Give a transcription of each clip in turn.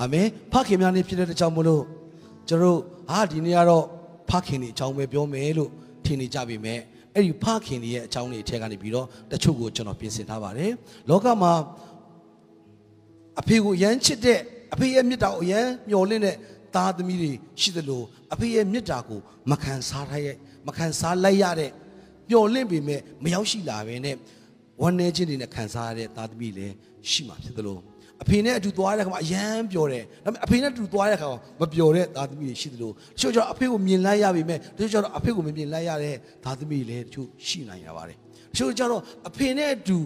အာမင်ဖခင်များနေဖြစ်တဲ့ကြောင့်မလို့ကျွန်တော်တို့ဟာဒီနေ့ကတော့ဖခင်တွေအကြောင်းပဲပြောမယ်လို့ထင်နေကြပြီမဲ့အဲ့ဒီဖခင်တွေရဲ့အကြောင်းတွေအထက်ကနေပြီးတော့တချို့ကိုကျွန်တော်ပြင်ဆင်ထားပါတယ်လောကမှာအဖေကိုရမ်းချစ်တဲ့အဖေရဲ့မေတ္တာကိုရမ်းမျှော်လင့်တဲ့သားသမီးတွေရှိသလိုအဖေရဲ့မေတ္တာကိုမခံစားထားရဲ့မခံစားလိုက်ရတဲ့မျှော်လင့်ပေမဲ့မရောက်ရှိလာပဲနဲ့ဝမ်းနည်းခြင်းတွေနဲ့ခံစားရတဲ့သားသမီးလည်းရှိမှာဖြစ်သလို အဖေနဲ့အတူသွားတဲ့ခါမှာအယမ်းပျော်တယ်ဒါပေမဲ့အဖေနဲ့အတူသွားတဲ့ခါမှာမပျော်တဲ့သားသမီးတွေရှိသလိုတချို့ကျတော့အဖေကိုမြင်လိုက်ရပေမဲ့တချို့ကျတော့အဖေကိုမမြင်လိုက်ရတဲ့သားသမီးတွေလည်းတချို့ရှိနိုင်ရပါတယ်တချို့ကျတော့အဖေနဲ့အတူ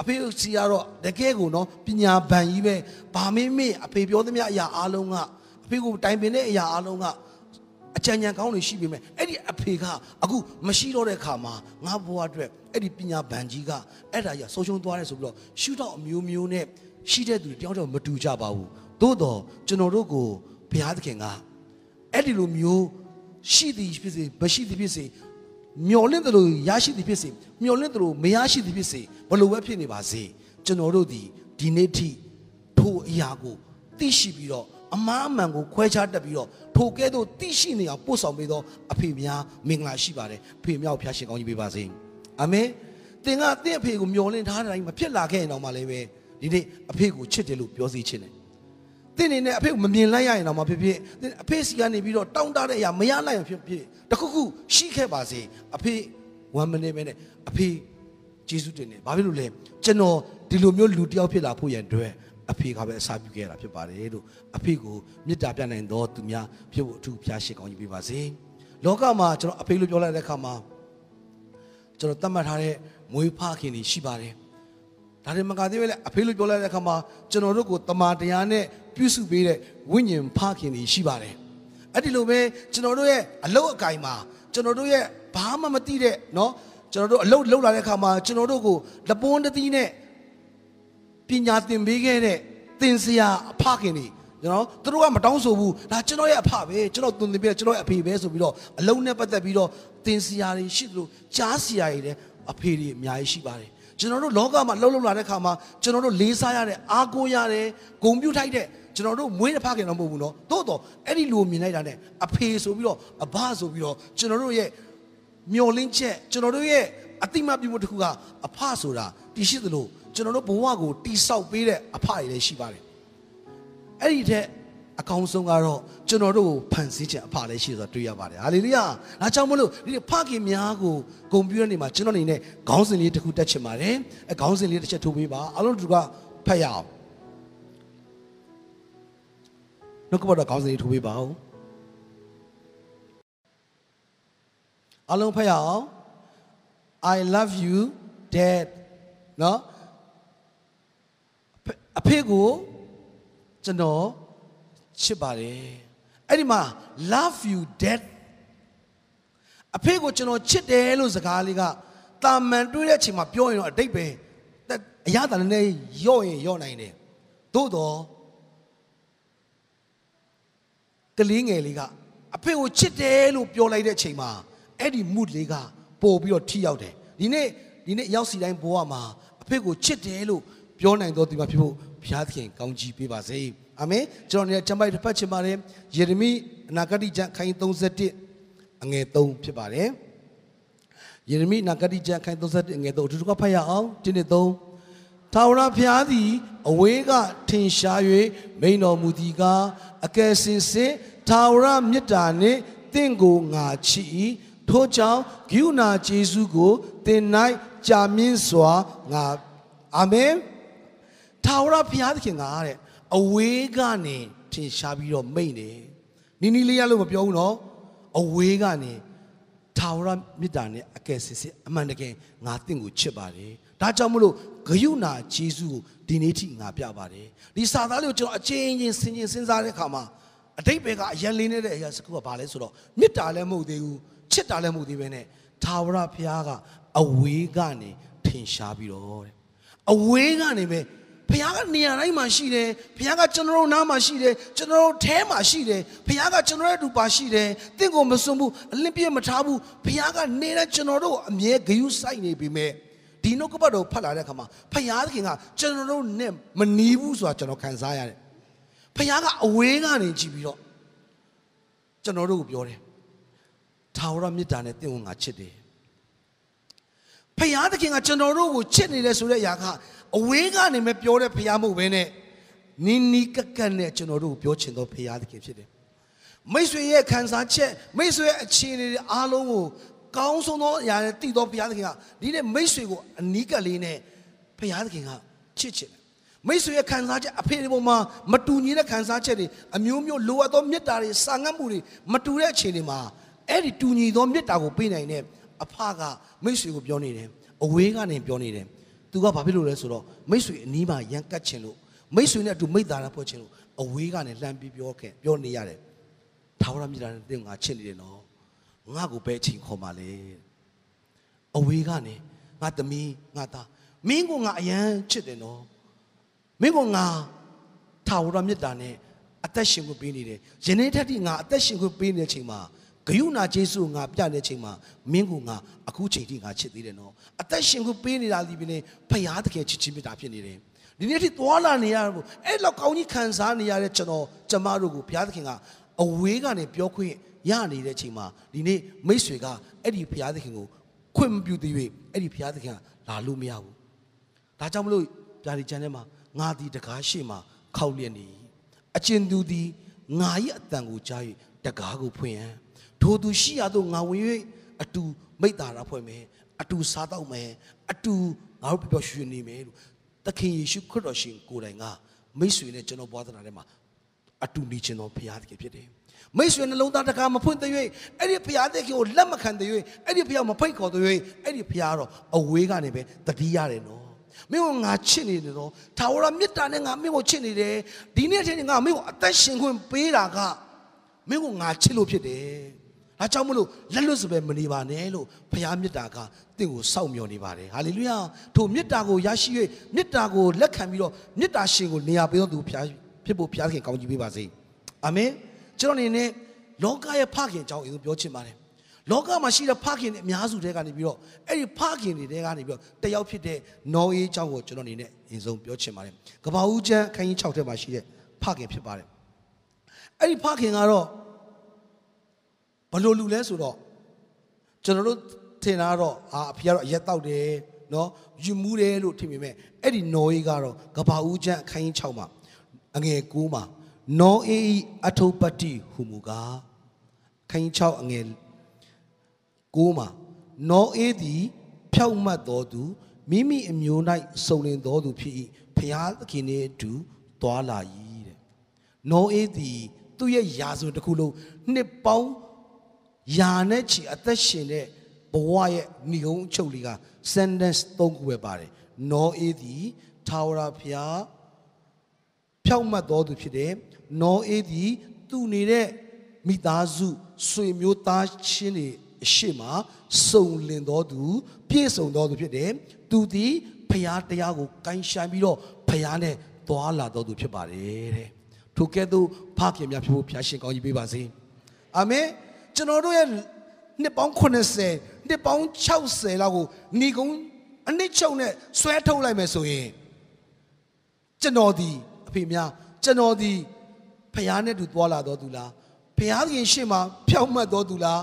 အဖေစီကတော့တကယ်ကိုနော်ပညာဗန်ကြီးပဲဘာမင်းမေ့အဖေပြောသမျှအရာအားလုံးကအဖေကိုတိုင်ပင်တဲ့အရာအားလုံးကအကြံဉာဏ်ကောင်းတွေရှိပေမဲ့အဲ့ဒီအဖေကအခုမရှိတော့တဲ့ခါမှာငါဘဝအတွက်အဲ့ဒီပညာဗန်ကြီးကအဲ့ဒါကြီးဆုံးရှုံးသွားတယ်ဆိုပြီးတော့ရှုထောင့်အမျိုးမျိုးနဲ့ ရှိတဲ့သူတွေတယောက်တော့မတူကြပါဘူးသို့တော့ကျွန်တော်တို့ကိုဘုရားသခင်ကအဲ့ဒီလိုမျိုးရှိသည်ဖြစ်စေမရှိသည်ဖြစ်စေမျော်လင့်တယ်လို့ရရှိသည်ဖြစ်စေမျော်လင့်တယ်လို့မရရှိသည်ဖြစ်စေဘလို့ပဲဖြစ်နေပါစေကျွန်တော်တို့ဒီဒီနေ့ထိထိုအရာကိုသိရှိပြီးတော့အမားအမှန်ကိုခွဲခြားတတ်ပြီးတော့ထိုကဲ့သို့သိရှိနေအောင်ပို့ဆောင်ပေးသောအဖေများမင်္ဂလာရှိပါတယ်အဖေမြောက်ဖျားရှင်ကောင်းကြီးပေးပါစေအာမင်သင်ကတင့်အဖေကိုမျော်လင့်ထားတဲ့အတိုင်းမဖြစ်လာခဲ့ရင်တော့မှလည်းပဲ ဒီနေ့အဖေကိုချစ်တယ်လို့ပြောစီခြင်းတယ်သင်နေနဲ့အဖေကိုမမြင်လိုက်ရရင်တော့မှဖြစ်ဖြစ်သင်အဖေစီကနေပြီးတော့တောင်းတတဲ့အရာမရလိုက်ရင်ဖြစ်ဖြစ်တခုခုရှိခဲ့ပါစေအဖေဝမ်းမနေမဲနဲ့အဖေကျေးဇူးတင်တယ်ဘာဖြစ်လို့လဲကျွန်တော်ဒီလိုမျိုးလူတစ်ယောက်ဖြစ်လာဖို့ရန်အတွက်အဖေကပဲအစာပြုခဲ့ရတာဖြစ်ပါတယ်လို့အဖေကိုမေတ္တာပြနိုင်တော်သူများဖြစ်ဖို့အထူးဖျားရှိကောင်းကြီးပေးပါစေလောကမှာကျွန်တော်အဖေလို့ပြောလိုက်တဲ့အခါမှာကျွန်တော်သတ်မှတ်ထားတဲ့မွေးဖခင်တွေရှိပါတယ် ဒါတွေမကသေးပဲလေအဖေလို့ပြောလိုက်တဲ့အခါမှာကျွန်တော်တို့ကိုတမာတရားနဲ့ပြုစုပေးတဲ့ဝိညာဉ်ဖခင်တွေရှိပါတယ်အဲ့ဒီလိုပဲကျွန်တော်တို့ရဲ့အလုတ်အကင်မှာကျွန်တော်တို့ရဲ့ဘာမှမသိတဲ့เนาะကျွန်တော်တို့အလုတ်လှုပ်လာတဲ့အခါမှာကျွန်တော်တို့ကိုလပွန်းတသီးနဲ့ပညာသင်ပေးခဲ့တဲ့သင်ဆရာအဖခင်တွေကျွန်တော်သူတို့ကမတောင်းဆိုဘူးဒါကျွန်တော်ရဲ့အဖပဲကျွန်တော်သင်သင်ပေးကျွန်တော်ရဲ့အဖေပဲဆိုပြီးတော့အလုံးနဲ့ပတ်သက်ပြီးတော့သင်ဆရာတွေရှိသလိုကြားဆရာတွေလည်းအဖေတွေအများကြီးရှိပါတယ် ကျွန်တော်တို့လောကမှာလှုပ်လှုပ်လာတဲ့ခါမှာကျွန်တော်တို့လေးစားရတဲ့အားကိုးရတဲ့ဂုဏ်ပြုထိုက်တဲ့ကျွန်တော်တို့မွေးတဲ့ဖခင်တော့မဟုတ်ဘူးเนาะသို့တော့အဲ့ဒီလိုမြင်လိုက်တာ ਨੇ အဖေဆိုပြီးတော့အဘဆိုပြီးတော့ကျွန်တော်တို့ရဲ့မျောလင်းချက်ကျွန်တော်တို့ရဲ့အတိမတ်ပြုမှုတစ်ခုကအဖဆိုတာတည်ရှိသလိုကျွန်တော်တို့ဘဝကိုတိဆောက်ပေးတဲ့အဖတွေလည်းရှိပါတယ်အဲ့ဒီတဲ့ အကောင်းဆုံးကတော့ကျွန်တော်တို့ကိုဖန်ဆင်းခြင်းအဖလည်းရှိဆိုတာတွေ့ရပါတယ်ဟာလေလုယာဒါကြောင့်မလို့ဒီဖခင်များကိုဂုဏ်ပြုတဲ့နေမှာကျွန်တော်အနေနဲ့ခေါင်းစဉ်လေးတစ်ခုတက်ချင်ပါတယ်အဲခေါင်းစဉ်လေးတစ်ချက်ထိုးပေးပါအလုံးတူကဖတ်ရအောင်နှုတ်ကပတ်တော်ခေါင်းစဉ်လေးထိုးပေးပါဦးအလုံးဖတ်ရအောင် I love you dad နော်အဖေကိုကျွန်တော် ချစ်ပါတယ်အဲ့ဒီမှာ love you dad အဖေကိုကျွန်တော်ချစ်တယ်လို့စကားလေးကတာမန်တွေးတဲ့အချိန်မှာပြောရင်တော့အတိတ်ပဲအရသာနဲ့ရော့ရင်ရော့နိုင်တယ်သို့တော့ကလေးငယ်လေးကအဖေကိုချစ်တယ်လို့ပြောလိုက်တဲ့အချိန်မှာအဲ့ဒီ mood လေးကပို့ပြီးတော့ထိရောက်တယ်ဒီနေ့ဒီနေ့ရောက်စီတိုင်းဘဝမှာအဖေကိုချစ်တယ်လို့ပြောနိုင်တော်သူမှာဖြစ်ဖို့ဘုရားသခင်ကောင်းကြီးပေးပါစေ အာမင်ကျွန်တော်တို့ကျမ်းပိုက်တစ်ဖတ်ချင်ပါတယ်ယေရမိအနာဂတိကျမ်းခိုင်း31အငယ်3ဖြစ်ပါတယ်ယေရမိအနာဂတိကျမ်းခိုင်း31အငယ်3အတူတူကဖတ်ရအောင်ဒီနေ့3ထာဝရဘုရားသည်အဝေးကထင်ရှား၍မိန်တော်မူသည်ကားအကယ်စင်စစ်ထာဝရမေတ္တာနှင့်တင့်ကိုငါချစ်၏ထို့ကြောင့်ဂိူနာဂျေစုကိုသင်၌ကြာမြင့်စွာငါအာမင်ထာဝရဘုရားသခင်ကတဲ့ အဝေးကနေထင်ရှားပြီးတော့မိတ်နေနီနီလေးရလို့မပြောဘူးနော်အဝေးကနေထာဝရမေတ္တာနဲ့အကယ်စစ်စစ်အမှန်တကယ်ငါတင့်ကိုချစ်ပါတယ်ဒါကြောင့်မလို့ဂယုဏဂျေစုကိုဒီနေ့ထိငါပြပါတယ်ဒီစာသားလေးကိုကျွန်တော်အချင်းချင်းစဉ်းချင်းစဉ်းစားတဲ့အခါမှာအတိတ်ဘက်ကအရင်လေးနေတဲ့အရာစကူကဘာလဲဆိုတော့မေတ္တာလည်းမဟုတ်သေးဘူးချစ်တာလည်းမဟုတ်သေးပဲနဲ့ထာဝရဘုရားကအဝေးကနေထင်ရှားပြီးတော့တဲ့အဝေးကနေပဲ ဘုရားကနေရာတိုင်းမှာရှိတယ်ဘုရားကကျွန်တော်တို့နားမှာရှိတယ်ကျွန်တော်တို့ထဲမှာရှိတယ်ဘုရားကကျွန်တော်ရဲ့အတူပါရှိတယ်တင့်ကိုမစွန့်ဘူးအလင်းပြည့်မထားဘူးဘုရားကနေတဲ့ကျွန်တော်တို့အမြဲဂယုစိုက်နေပြီမဲ့ဒီနှုတ်ကပတ်တော်ဖတ်လာတဲ့အခါမှာဘုရားသခင်ကကျွန်တော်တို့နဲ့မနီးဘူးဆိုတာကျွန်တော်ခံစားရတယ်ဘဖခင်ကအဝေးကနေကြည့်ပြီးတော့ကျွန်တော်တို့ကိုပြောတယ်ထာဝရမေတ္တာနဲ့တင့်ဝင်ငါချစ်တယ်ဖခင်သခင်ကကျွန်တော်တို့ကိုချစ်နေတယ်ဆိုတဲ့အရာက အဝေးကနေမပြောတဲ့ဖခင်မဟုတ်ဘဲနဲ့နီးနီးကပ်ကပ်နဲ့ကျွန်တော်တို့ကိုပြောချင်သောဖခင်သခင်ဖြစ်တယ်မိတ်ဆွေရဲ့ခံစားချက်မိတ်ဆွေရဲ့အခြေအနေတွေအားလုံးကိုကောင်းဆုံးသောအရာနဲ့တည်သောဘုရားသခင်ကဒီနေ့မိတ်ဆွေကိုအနီးကပ်လေးနဲ့ဘုရားသခင်ကချစ်ချင်တယ်မိတ်ဆွေရဲ့ခံစားချက်အဖေဒီပုံမှာမတူညီတဲ့ခံစားချက်တွေအမျိုးမျိုးလိုအပ်သောမေတ္တာတွေစာငတ်မှုတွေမတူတဲ့အခြေအနေမှာအဲ့ဒီတူညီသောမေတ္တာကိုပေးနိုင်တဲ့အဖကမိတ်ဆွေကိုပြောနေတယ်အဝေးကနေပြောနေတယ် သူကဘာဖြစ်လို့လဲဆိုတော့မိတ်ဆွေအနီးမှာရန်ကတ်ချင်လို့မိတ်ဆွေနဲ့အတူမိတ်တာရဖွဲ့ချင်လို့အဝေးကနေလှမ်းပြီးပြောခဲ့ပြောနေရတယ်ထာဝရမြတ်တာနဲ့တင်ငါချစ်နေတယ်နော်ငါ့ကိုပဲအချိန်ခေါ်ပါလေအဝေးကနေငါသမီးငါသားမင်းကငါအရန်ချစ်တယ်နော်မင်းကငါထာဝရမြတ်တာနဲ့အသက်ရှင်ခွင့်ပေးနေတယ်ယနေ့ထက်ထိငါအသက်ရှင်ခွင့်ပေးနေတဲ့အချိန်မှာ ဂယုဏကျေးဇူးငါပြတဲ့အချိန်မှာမင်းကငါအခုချိန်ထိငါချစ်သေးတယ်နော်အသက်ရှင်ခွင့်ပေးနေတာဒီပင်ဖရာတကယ်ချစ်ချင်းမြတ်တာဖြစ်နေတယ်ဒီနေ့ထိသွာလာနေရတော့အဲ့လောက်ကောင်းကြီးခံစားနေရတဲ့ကျွန်တော်ကျမတို့ကိုဘုရားသခင်ကအဝေးကနေပြောခွင့်ရနေတဲ့အချိန်မှာဒီနေ့မိတ်ဆွေကအဲ့ဒီဘုရားသခင်ကိုခွင့်မပြုသေး၍အဲ့ဒီဘုရားသခင်ကလာလို့မရဘူးဒါကြောင့်မလို့ဗျာဒီချန်ထဲမှာငါဒီတကားရှိမှခောက်လျက်နေအကျဉ်သူသည်ငါ၏အတန်ကိုကြား၍တကားကိုဖွင့်ရန် ထိုသူရှိရသောငါဝင်၍အတူမိတ်တာရဖွဲ့မယ်အတူစားတော့မယ်အတူငါတို့ပျော်ရွှင်နေမယ်လို့သခင်ယေရှုခရစ်တော်ရှင်ကိုယ်တိုင်ကမိတ်ဆွေနဲ့ကျွန်တော်ဘွားသနာထဲမှာအတူနေခြင်းတော်ဘုရားသခင်ဖြစ်တယ်မိတ်ဆွေနှလုံးသားတကားမဖွင့်တဲ့၍အဲ့ဒီဘုရားသခင်ကိုလက်မခံတဲ့၍အဲ့ဒီဘုရားမဖိတ်ခေါ်တဲ့၍အဲ့ဒီဘုရားတော့အဝေးကနေပဲတတိရတယ်နော်မင်းကငါချစ်နေတယ်နော်ထာဝရမေတ္တာနဲ့ငါမင်းကိုချစ်နေတယ်ဒီနေ့အချိန်ငါမင်းကိုအသက်ရှင်ခွင့်ပေးတာကမင်းကိုငါချစ်လို့ဖြစ်တယ် ဒါကြောင့်မလို့လက်လွတ်စပယ်မနေပါနဲ့လို့ဘုရားမေတ္တာကတင့်ကိုစောင့်မျှော်နေပါတယ်ဟာလေလုယာထိုမေတ္တာကိုရရှိ၍မေတ္တာကိုလက်ခံပြီးတော့မေတ္တာရှင်ကိုနေရာပေးတော်သူဘုရားဖြစ်ဖို့ဘုရားခင်ကောင်းချီးပေးပါစေအာမင်ကျွန်တော်အနေနဲ့လောကရဲ့ဖခင်အကြောင်းအရင်ပြောချင်ပါတယ်လောကမှာရှိတဲ့ဖခင်တွေအများစုတွေကနေပြီးတော့အဲ့ဒီဖခင်တွေတဲကနေပြီးတော့တယောက်ဖြစ်တဲ့နော်အေးအကြောင်းကိုကျွန်တော်အနေနဲ့အရင်ဆုံးပြောချင်ပါတယ်ကဘာဦးကျမ်းခန်းကြီး6ထဲမှာရှိတဲ့ဖခင်ဖြစ်ပါတယ်အဲ့ဒီဖခင်ကတော့ ဘယ်လိုလူလဲဆိုတော့ကျွန်တော်တို့ထင်တာကတော့အာအဖေကတော့အရက်တောက်တယ်နော်ယူမှုတယ်လို့ထင်ပေမဲ့အဲ့ဒီနော်အေးကတော့ကဘာဦးကျမ်းအခန်းကြီး6မှာအငယ်9မှာနောအေးအထုပတိဟူမူကားခန်းကြီး6အငယ်9မှာနောအေးသည်ဖြောက်မှတ်တော်သူမိမိအမျိုး၌စုံလင်တော်သူဖြစ်၏ဖျားသခင်နှင့်အတူသွာလာ၏တဲ့နောအေးသည်သူ့ရဲ့ယာစွန်တစ်ခုလုံးနှစ်ပေါင်း ယာနဲ့ချီအသက်ရှင်တဲ့ဘဝရဲ့ဏိဂုံးအချုပ်လေးက sentence ၃ခုပဲပါတယ်နောအေးသည်ထာဝရဖျားဖြောက်မှတ်တော်သူဖြစ်တယ်။နောအေးသည်သူနေတဲ့မိသားစုဆွေမျိုးသားချင်းတွေအရှိမစုံလင်တော်သူပြည့်စုံတော်သူဖြစ်တယ်။သူသည်ဖျားတရားကိုကိုင်းဆိုင်ပြီးတော့ဖျားနဲ့သွားလာတော်သူဖြစ်ပါတယ်တဲ့။ထိုကဲ့သို့ဖခင်များဖြစ်ဖို့ဖျားရှင်ကောင်းကြီးပေးပါစေ။အာမင်။ ကျွန်တော်တို့ရဲ့နှစ်ပေါင်း80နှစ်ပေါင်း60လောက်ကိုဏီကုံအနစ်ချုပ်နဲ့ဆွဲထုတ်လိုက်မယ်ဆိုရင်ကျွန်တော်ဒီအဖေများကျွန်တော်ဒီဖျားနဲ့တူသွားလာတော်သူလားဖျားသခင်ရှေ့မှာဖြောက်မှတ်တော်သူလား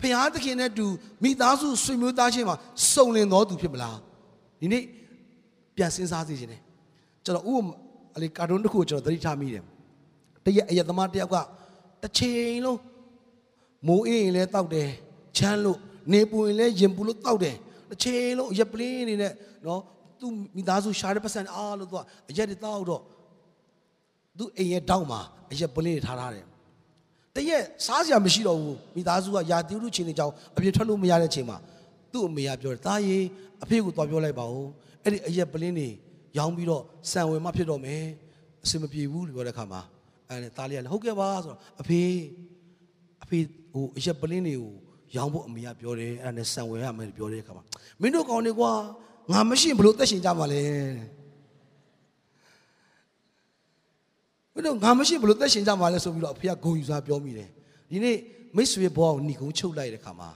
ဖျားသခင်နဲ့တူမိသားစုဆွေမျိုးသားချင်းမှာစုံလင်တော်သူဖြစ်မလားဒီနေ့ပြန်စဉ်းစားသိခြင်းတယ်ကျွန်တော်ဥပအလေကာတွန်းတစ်ခုကိုကျွန်တော်သတိထားမိတယ်တရက်အရက်သမားတယောက်ကတစ်ချိန်လုံး မိုးအေးရင်လည်းတောက်တယ်ချမ်းလို့နေပူရင်လည်းရင်ပူလို့တောက်တယ်တစ်ချိန်လုံးအရက်ပလင်းနေနဲ့နော်သူမိသားစုရှာတဲ့ပတ်စံအားလို့သူကအရက်တွေတောက်တော့သူအိမ်ရဲ့တောက်မှာအရက်ပလင်းတွေထားထားတယ်တရက်စားစရာမရှိတော့ဘူးမိသားစုကယာတိရုချင်းတွေကြောင့်အပြင်ထွက်လို့မရတဲ့အချိန်မှာသူ့အမေကပြောတယ်တားရေအဖေကိုသွားပြောလိုက်ပါဦးအဲ့ဒီအရက်ပလင်းတွေရောင်းပြီးတော့စံဝယ်မှဖြစ်တော့မယ်အဆင်မပြေဘူးလို့ပြောတဲ့ခါမှာအဲ့ဒါတားလေးကလည်းဟုတ်ကဲ့ပါဆိုတော့အဖေအ ဖေဟိုအရက်ပလင်းတွေကိုရောင်းဖို့အမေကပြောတယ်အဲ့ဒါနဲ့စံဝယ်ရမယ်လို့ပြောတဲ့ခါမှာမင်းတို့ကောင်းနေကွာငါမရှိရင်ဘလို့သက်ရှင်ကြမှာလဲမင်းတို့ငါမရှိဘလို့သက်ရှင်ကြမှာလဲဆိုပြီးတော့အဖေကဂုံယူစားပြောမိတယ်ဒီနေ့မိတ်ဆွေဘဝကိုညီကုန်းချုပ်လိုက်တဲ့ခါမှာ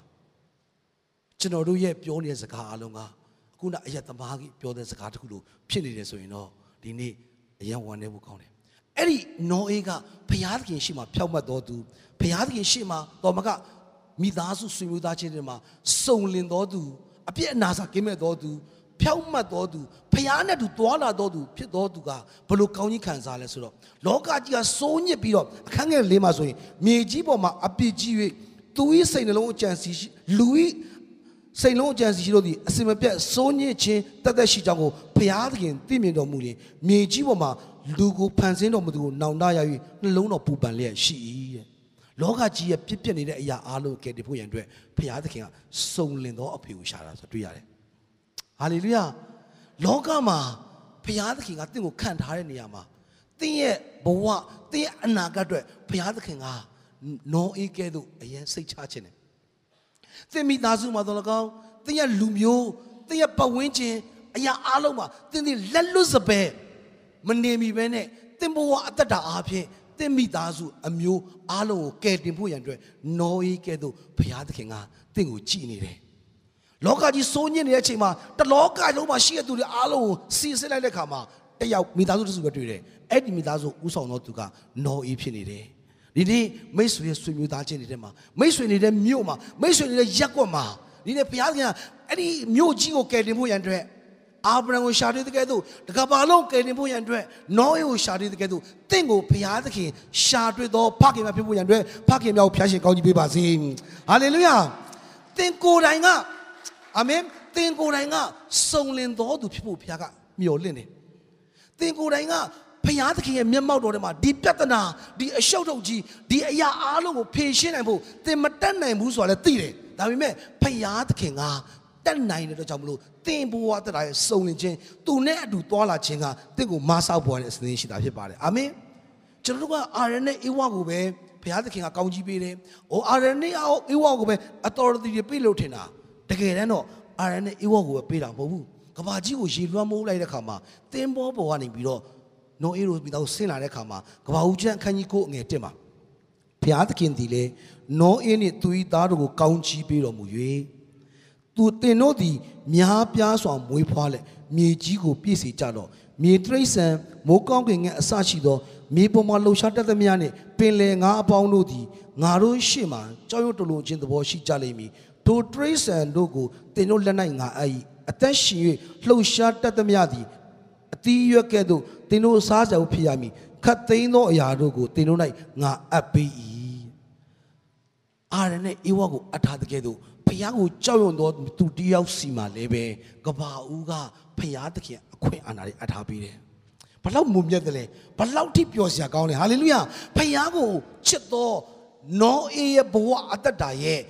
ကျွန်တော်တို့ရဲ့ပြောနေတဲ့စကားအလုံးကအခုနအရက်သမားကြီးပြောတဲ့စကားတခုလိုဖြစ်နေတယ်ဆိုရင်တော့ဒီနေ့အယံဝမ်းနေဖို့ကောင်းတယ် အဲ့ဒီနောအေးကဘုရားသခင်ရှိမှဖြောက်မှတ်တော်သူဘုရားသခင်ရှိမှတော်မကမိသားစုဆွေမျိုးသားချင်းတွေမှာစုံလင်တော်သူအပြစ်အနာစာကင်းမဲ့တော်သူဖြောက်မှတ်တော်သူဘုရားနဲ့တူတွာလာတော်သူဖြစ်တော်သူကဘလို့ကောင်းကြီးခံစားလဲဆိုတော့လောကကြီးကစိုးညစ်ပြီးတော့အခန်းငယ်လေးမှာဆိုရင်မြေကြီးပေါ်မှာအပြစ်ကြီး၍သူ၏စိတ်နှလုံးအကြံစီရှိလူ၏ စိတ်လုံးအကြံစီရှိလို့ဒီအစင်မပြတ်စိုးညစ်ခြင်းတက်တက်ရှိကြောင်းကိုဘုရားသခင်သိမြင်တော်မူရင်မြေကြီးပေါ်မှာလူကိုဖန်ဆင်းတော်မူသူကိုနောင်တရ၍နှလုံးတော်ပူပန်လျက်ရှိ၏တဲ့လောကကြီးရဲ့ပြစ်ပြစ်နေတဲ့အရာအားလုံးကယ်တင်ဖို့ရန်အတွက်ဘုရားသခင်ကစုံလင်သောအဖေကိုရှာတာဆိုတွေ့ရတယ်ဟာလေလုယာလောကမှာဘုရားသခင်ကတင့်ကိုခံထားတဲ့နေရာမှာတင်းရဲ့ဘဝတင်းရဲ့အနာဂတ်အတွက်ဘုရားသခင်ကနောအေးကဲ့သို့အရင်စိတ်ချခြင်းတယ် သင်မိသားစုမှာတော့၎င်းသင်ရဲ့လူမျိုးသင်ရဲ့ပတ်ဝန်းကျင်အရာအလုံးမှာသင်ဒီလက်လွတ်စပယ်မနေမီပဲနဲ့သင်ဘဝအသက်တာအားဖြင့်သင်မိသားစုအမျိုးအလုံးကိုကယ်တင်ဖို့ရန်အတွက်နော်အေးကဲ့သို့ဘုရားသခင်ကသင်ကိုကြည်နေတယ်လောကကြီးစိုးညစ်နေတဲ့အချိန်မှာတလောကလုံးမှာရှိတဲ့သူတွေအားလုံးကိုစီစစ်လိုက်တဲ့အခါမှာတယောက်မိသားစုတစ်စုပဲတွေ့တယ်အဲ့ဒီမိသားစုဥဆောင်တော်သူကနော်အေးဖြစ်နေတယ် ဒီနေ့မိတ်ဆွေရဲ့ဆွေမျိုးသားချင်းတွေထဲမှာမိတ်ဆွေနေတဲ့မြို့မှာမိတ်ဆွေနေတဲ့ရက်ကွက်မှာဒီနေ့ဘုရားခင်ကအဲ့ဒီမြို့ကြီးကိုကယ်တင်ဖို့ရန်အတွက်အာဗြဟံကိုရှာတွေ့တဲ့ကဲ့သို့တကဘာလုံးကယ်တင်ဖို့ရန်အတွက်နောအေကိုရှာတွေ့တဲ့ကဲ့သို့တင့်ကိုဘုရားသခင်ရှာတွေ့သောဖခင်များဖြစ်ဖို့ရန်အတွက်ဖခင်များကိုဖျားရှင်ကောင်းကြီးပေးပါစေဟာလေလုယာတင့်ကိုယ်တိုင်ကအာမင်တင့်ကိုယ်တိုင်ကစုံလင်တော်သူဖြစ်ဖို့ဘုရားကမျှော်လင့်တယ်သင်ကိုယ်တိုင်က ဖျားသခင်ရဲ့မျက်မှောက်တော်ထဲမှာဒီပြဿနာဒီအရှုပ်ထုတ်ကြီးဒီအရာအားလုံးကိုဖြေရှင်းနိုင်ဖို့သင်မတက်နိုင်ဘူးဆိုတာလည်းသိတယ်ဒါပေမဲ့ဖျားသခင်ကတက်နိုင်တဲ့အတွက်ကြောင့်မလို့သင်ဘဝတရားရဲ့စုံလင်ခြင်းသူနဲ့အတူသွားလာခြင်းကသင်ကိုမဆောက်ပေါ်တဲ့အစဉ်ရှိတာဖြစ်ပါတယ်အာမင်ကျွန်တော်တို့ကအာရနဲ့အေဝါကိုပဲဘုရားသခင်ကကောင်းကြီးပေးတယ်။အိုအာရနဲ့အေဝါကိုပဲ authority တွေပေးလို့ထင်တာ။တကယ်တမ်းတော့အာရနဲ့အေဝါကိုပဲပေးတာမဟုတ်ဘူး။ကဘာကြီးကိုရေလွှမ်းမိုးလိုက်တဲ့ခါမှာတင်းဘောပေါ်ကနေပြီးတော့ နိုအေရိုမိသားဆင်းလာတဲ့ခါမှာကဘာဦးကျန်းအခန်းကြီးကိုအငယ်တက်မှာဘုရားသခင်ဒီလေနောအေးနှင့်သူ၏သားတို့ကိုကောင်းချီးပေးတော်မူ၍သူတင်တို့သည်များပြားစွာမွေးဖွားလက်မြေကြီးကိုပြည့်စေကြတော့မြေတရိษံမိုးကောင်းကင်ငယ်အစရှိသောမြေပေါ်မှာလှုပ်ရှားတတ်သမျှနှင့်ပင်လယ်ငါအပေါင်းတို့သည်ငါတို့ရှေ့မှာကြောက်ရွံ့တလုံးခြင်းသဘောရှိကြလိမ့်မည်ထိုတရိษံတို့ကိုတင်တို့လက်၌ငါအပ်၏အသက်ရှင်၍လှုပ်ရှားတတ်သမျှသည်အတီးရွက်ကဲ့သို့တ င်တို့စားကြဖို့ဖြစ်ရမည်ခတ်သိမ်းသောအရာတို့ကိုတင်တို့၌ငါအပ်ပေး၏အာရနဲ့အေဝါကိုအထားတဲ့ကဲ့သို့ဖျားကိုကြောက်ရွံ့သောသူတယောက်စီမှာလည်းပဲကဘာဦးကဖျားသခင်အခွင့်အာဏာတွေအထားပေးတယ်ဘလောက်မုံမြတ်တယ်လဲဘလောက်ထိပျော်စရာကောင်းလဲဟာလေလုယာဖျားကိုချစ်သောနောအေရဲ့ဘဝအသက်တာရဲ့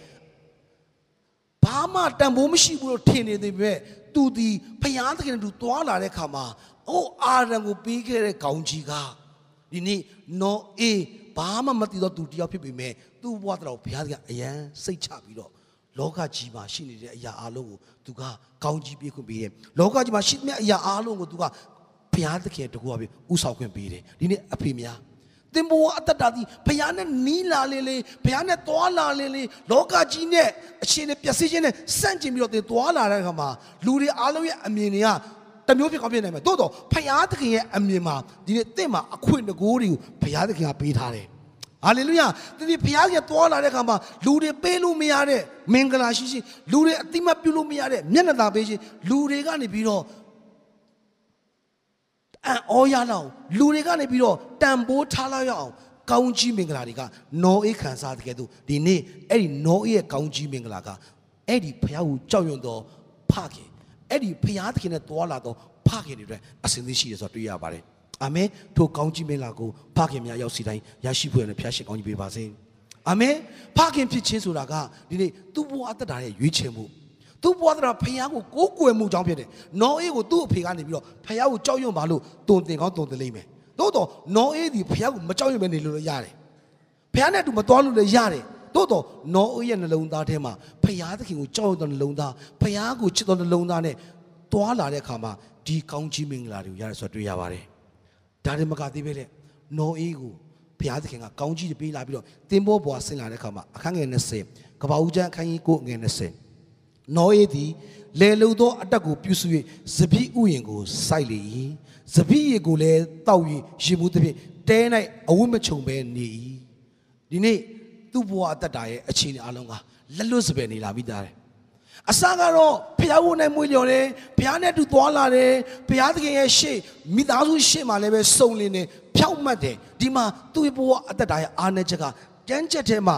ဘာမှတန်ဖိုးမရှိဘူးလို့ထင်နေသေးပဲသူဒီဖျားသခင်တို့သွားလာတဲ့ခါမှာ အိုးအာရန်ကိုပေးခဲ့တဲ့ကောင်းကြီးကဒီနေ့နောအေဘာမှမသိတော့သူတယောက်ဖြစ်ပေမဲ့သူ့ဘဝတော်ဘုရားကအယံစိတ်ချပြီးတော့လောကကြီးမှာရှိနေတဲ့အရာအလုံးကိုသူကကောင်းကြီးပေးခွင့်ပေးတယ်လောကကြီးမှာရှိတဲ့အရာအလုံးကိုသူကဘုရားသခင်တကူအပြင်ဥဆောင်ခွင့်ပေးတယ်ဒီနေ့အဖေများသင်ဘဝအတ္တတာဒီဘုရားနဲ့နီးလာလေလေဘုရားနဲ့တွာလာလေလေလောကကြီးနဲ့အရှင်နဲ့ပျက်စီးခြင်းနဲ့စန့်ကျင်ပြီးတော့သင်တွာလာတဲ့အခါမှာလူတွေအားလုံးရဲ့အမြင်တွေက တမျိုးဖြစ်ကောင်းဖြစ်နိုင်မယ်တိုးတော့ဘုရားသခင်ရဲ့အမြင်မှာဒီနေ့သင်မှာအခွင့်တကိုးတွေကိုဘုရားသခင်ကပေးထားတယ်ဟာလေလုယာဒီဘုရားရဲ့တွာလာတဲ့အခါမှာလူတွေပေးလို့မရတဲ့မင်္ဂလာရှိရှိလူတွေအတိမတ်ပြုလို့မရတဲ့မျက်နှာသာပေးခြင်းလူတွေကနေပြီးတော့အံ့ဩရလောက်လူတွေကနေပြီးတော့တန်ဖိုးထားလိုက်ရအောင်ကောင်းကြီးမင်္ဂလာတွေကနော်အေးခံစားတဲ့ကဲ့သို့ဒီနေ့အဲ့ဒီနော်အေးရဲ့ကောင်းကြီးမင်္ဂလာကအဲ့ဒီဘုရားကိုကြောက်ရွံ့သောဖခင် အဲ့ဒီဘုရားသခင်နဲ့တွာလာသောဖခင်တွေအတွက်အစဉ်သိရှိရဆိုတော့တွေ့ရပါတယ်အာမင်ထိုကောင်းကြီးမင်္ဂလာကိုဖခင်များရောက်စီတိုင်းရရှိဖို့ရတဲ့ဖျားရှင်ကောင်းကြီးပေးပါစေအာမင်ဖခင်ဖြစ်ခြင်းဆိုတာကဒီနေ့သူ့ဘဝအသက်တာရဲ့ရွေးချယ်မှုသူ့ဘဝတရာဖခင်ကိုကိုးကွယ်မှုကြောင့်ဖြစ်တယ်။နောအေးကိုသူ့အဖေကနေပြီးတော့ဖခင်ကိုကြောက်ရွံ့ပါလို့တုံတင်ကောင်းတုံတင်လိမ့်မယ်။သို့တော့နောအေးဒီဖခင်ကိုမကြောက်ရွံ့ပဲနေလို့ရတယ်။ဖခင်နဲ့အတူမတော်လို့လည်းရတယ်။ သို့တော့နောအေးရဲ့နှလုံးသားထဲမှာဖခင်သခင်ကိုကြောက်ရွံ့တဲ့နှလုံးသားဖခင်ကိုချစ်တဲ့နှလုံးသားနဲ့တွာလာတဲ့အခါမှာဒီကောင်းကြီးမင်္ဂလာတွေကိုရတယ်ဆိုတော့တွေ့ရပါတယ်။ဒါတွေမကသေးပဲလေ။နောအေးကိုဘုရားသခင်ကကောင်းကြီးပေးလာပြီးတော့တင်ဘောဘွားဆင်းလာတဲ့အခါမှာအခန်းငယ်20ကပ္ပဦးကျမ်းအခန်းကြီး9ငယ်20နောအေးသည်လေလုံသောအတက်ကိုပြုစု၍စပိဥယင်ကိုစိုက်လေ၏စပိရည်ကိုလည်းတောက်၍ရေမှုသဖြင့်တဲ၌အဝတ်မချုံပဲနေ၏ဒီနေ့ သူ့ဘဝအသက်တာရဲ့အခြေအနေအလုံးကလက်လွတ်စပယ်နေလာပြီးသားတယ်အစကတော့ဖျားဝနဲ့မွေးလျော်တယ်ဖျားနဲ့တူသွားလာတယ်ဖျားသခင်ရဲ့ရှေ့မိသားစုရှေ့မှာလည်းပဲစုံလင်နေဖြောက်မှတ်တယ်ဒီမှာသူ့ဘဝအသက်တာရဲ့အားနည်းချက်ကတန်းချက်ထဲမှာ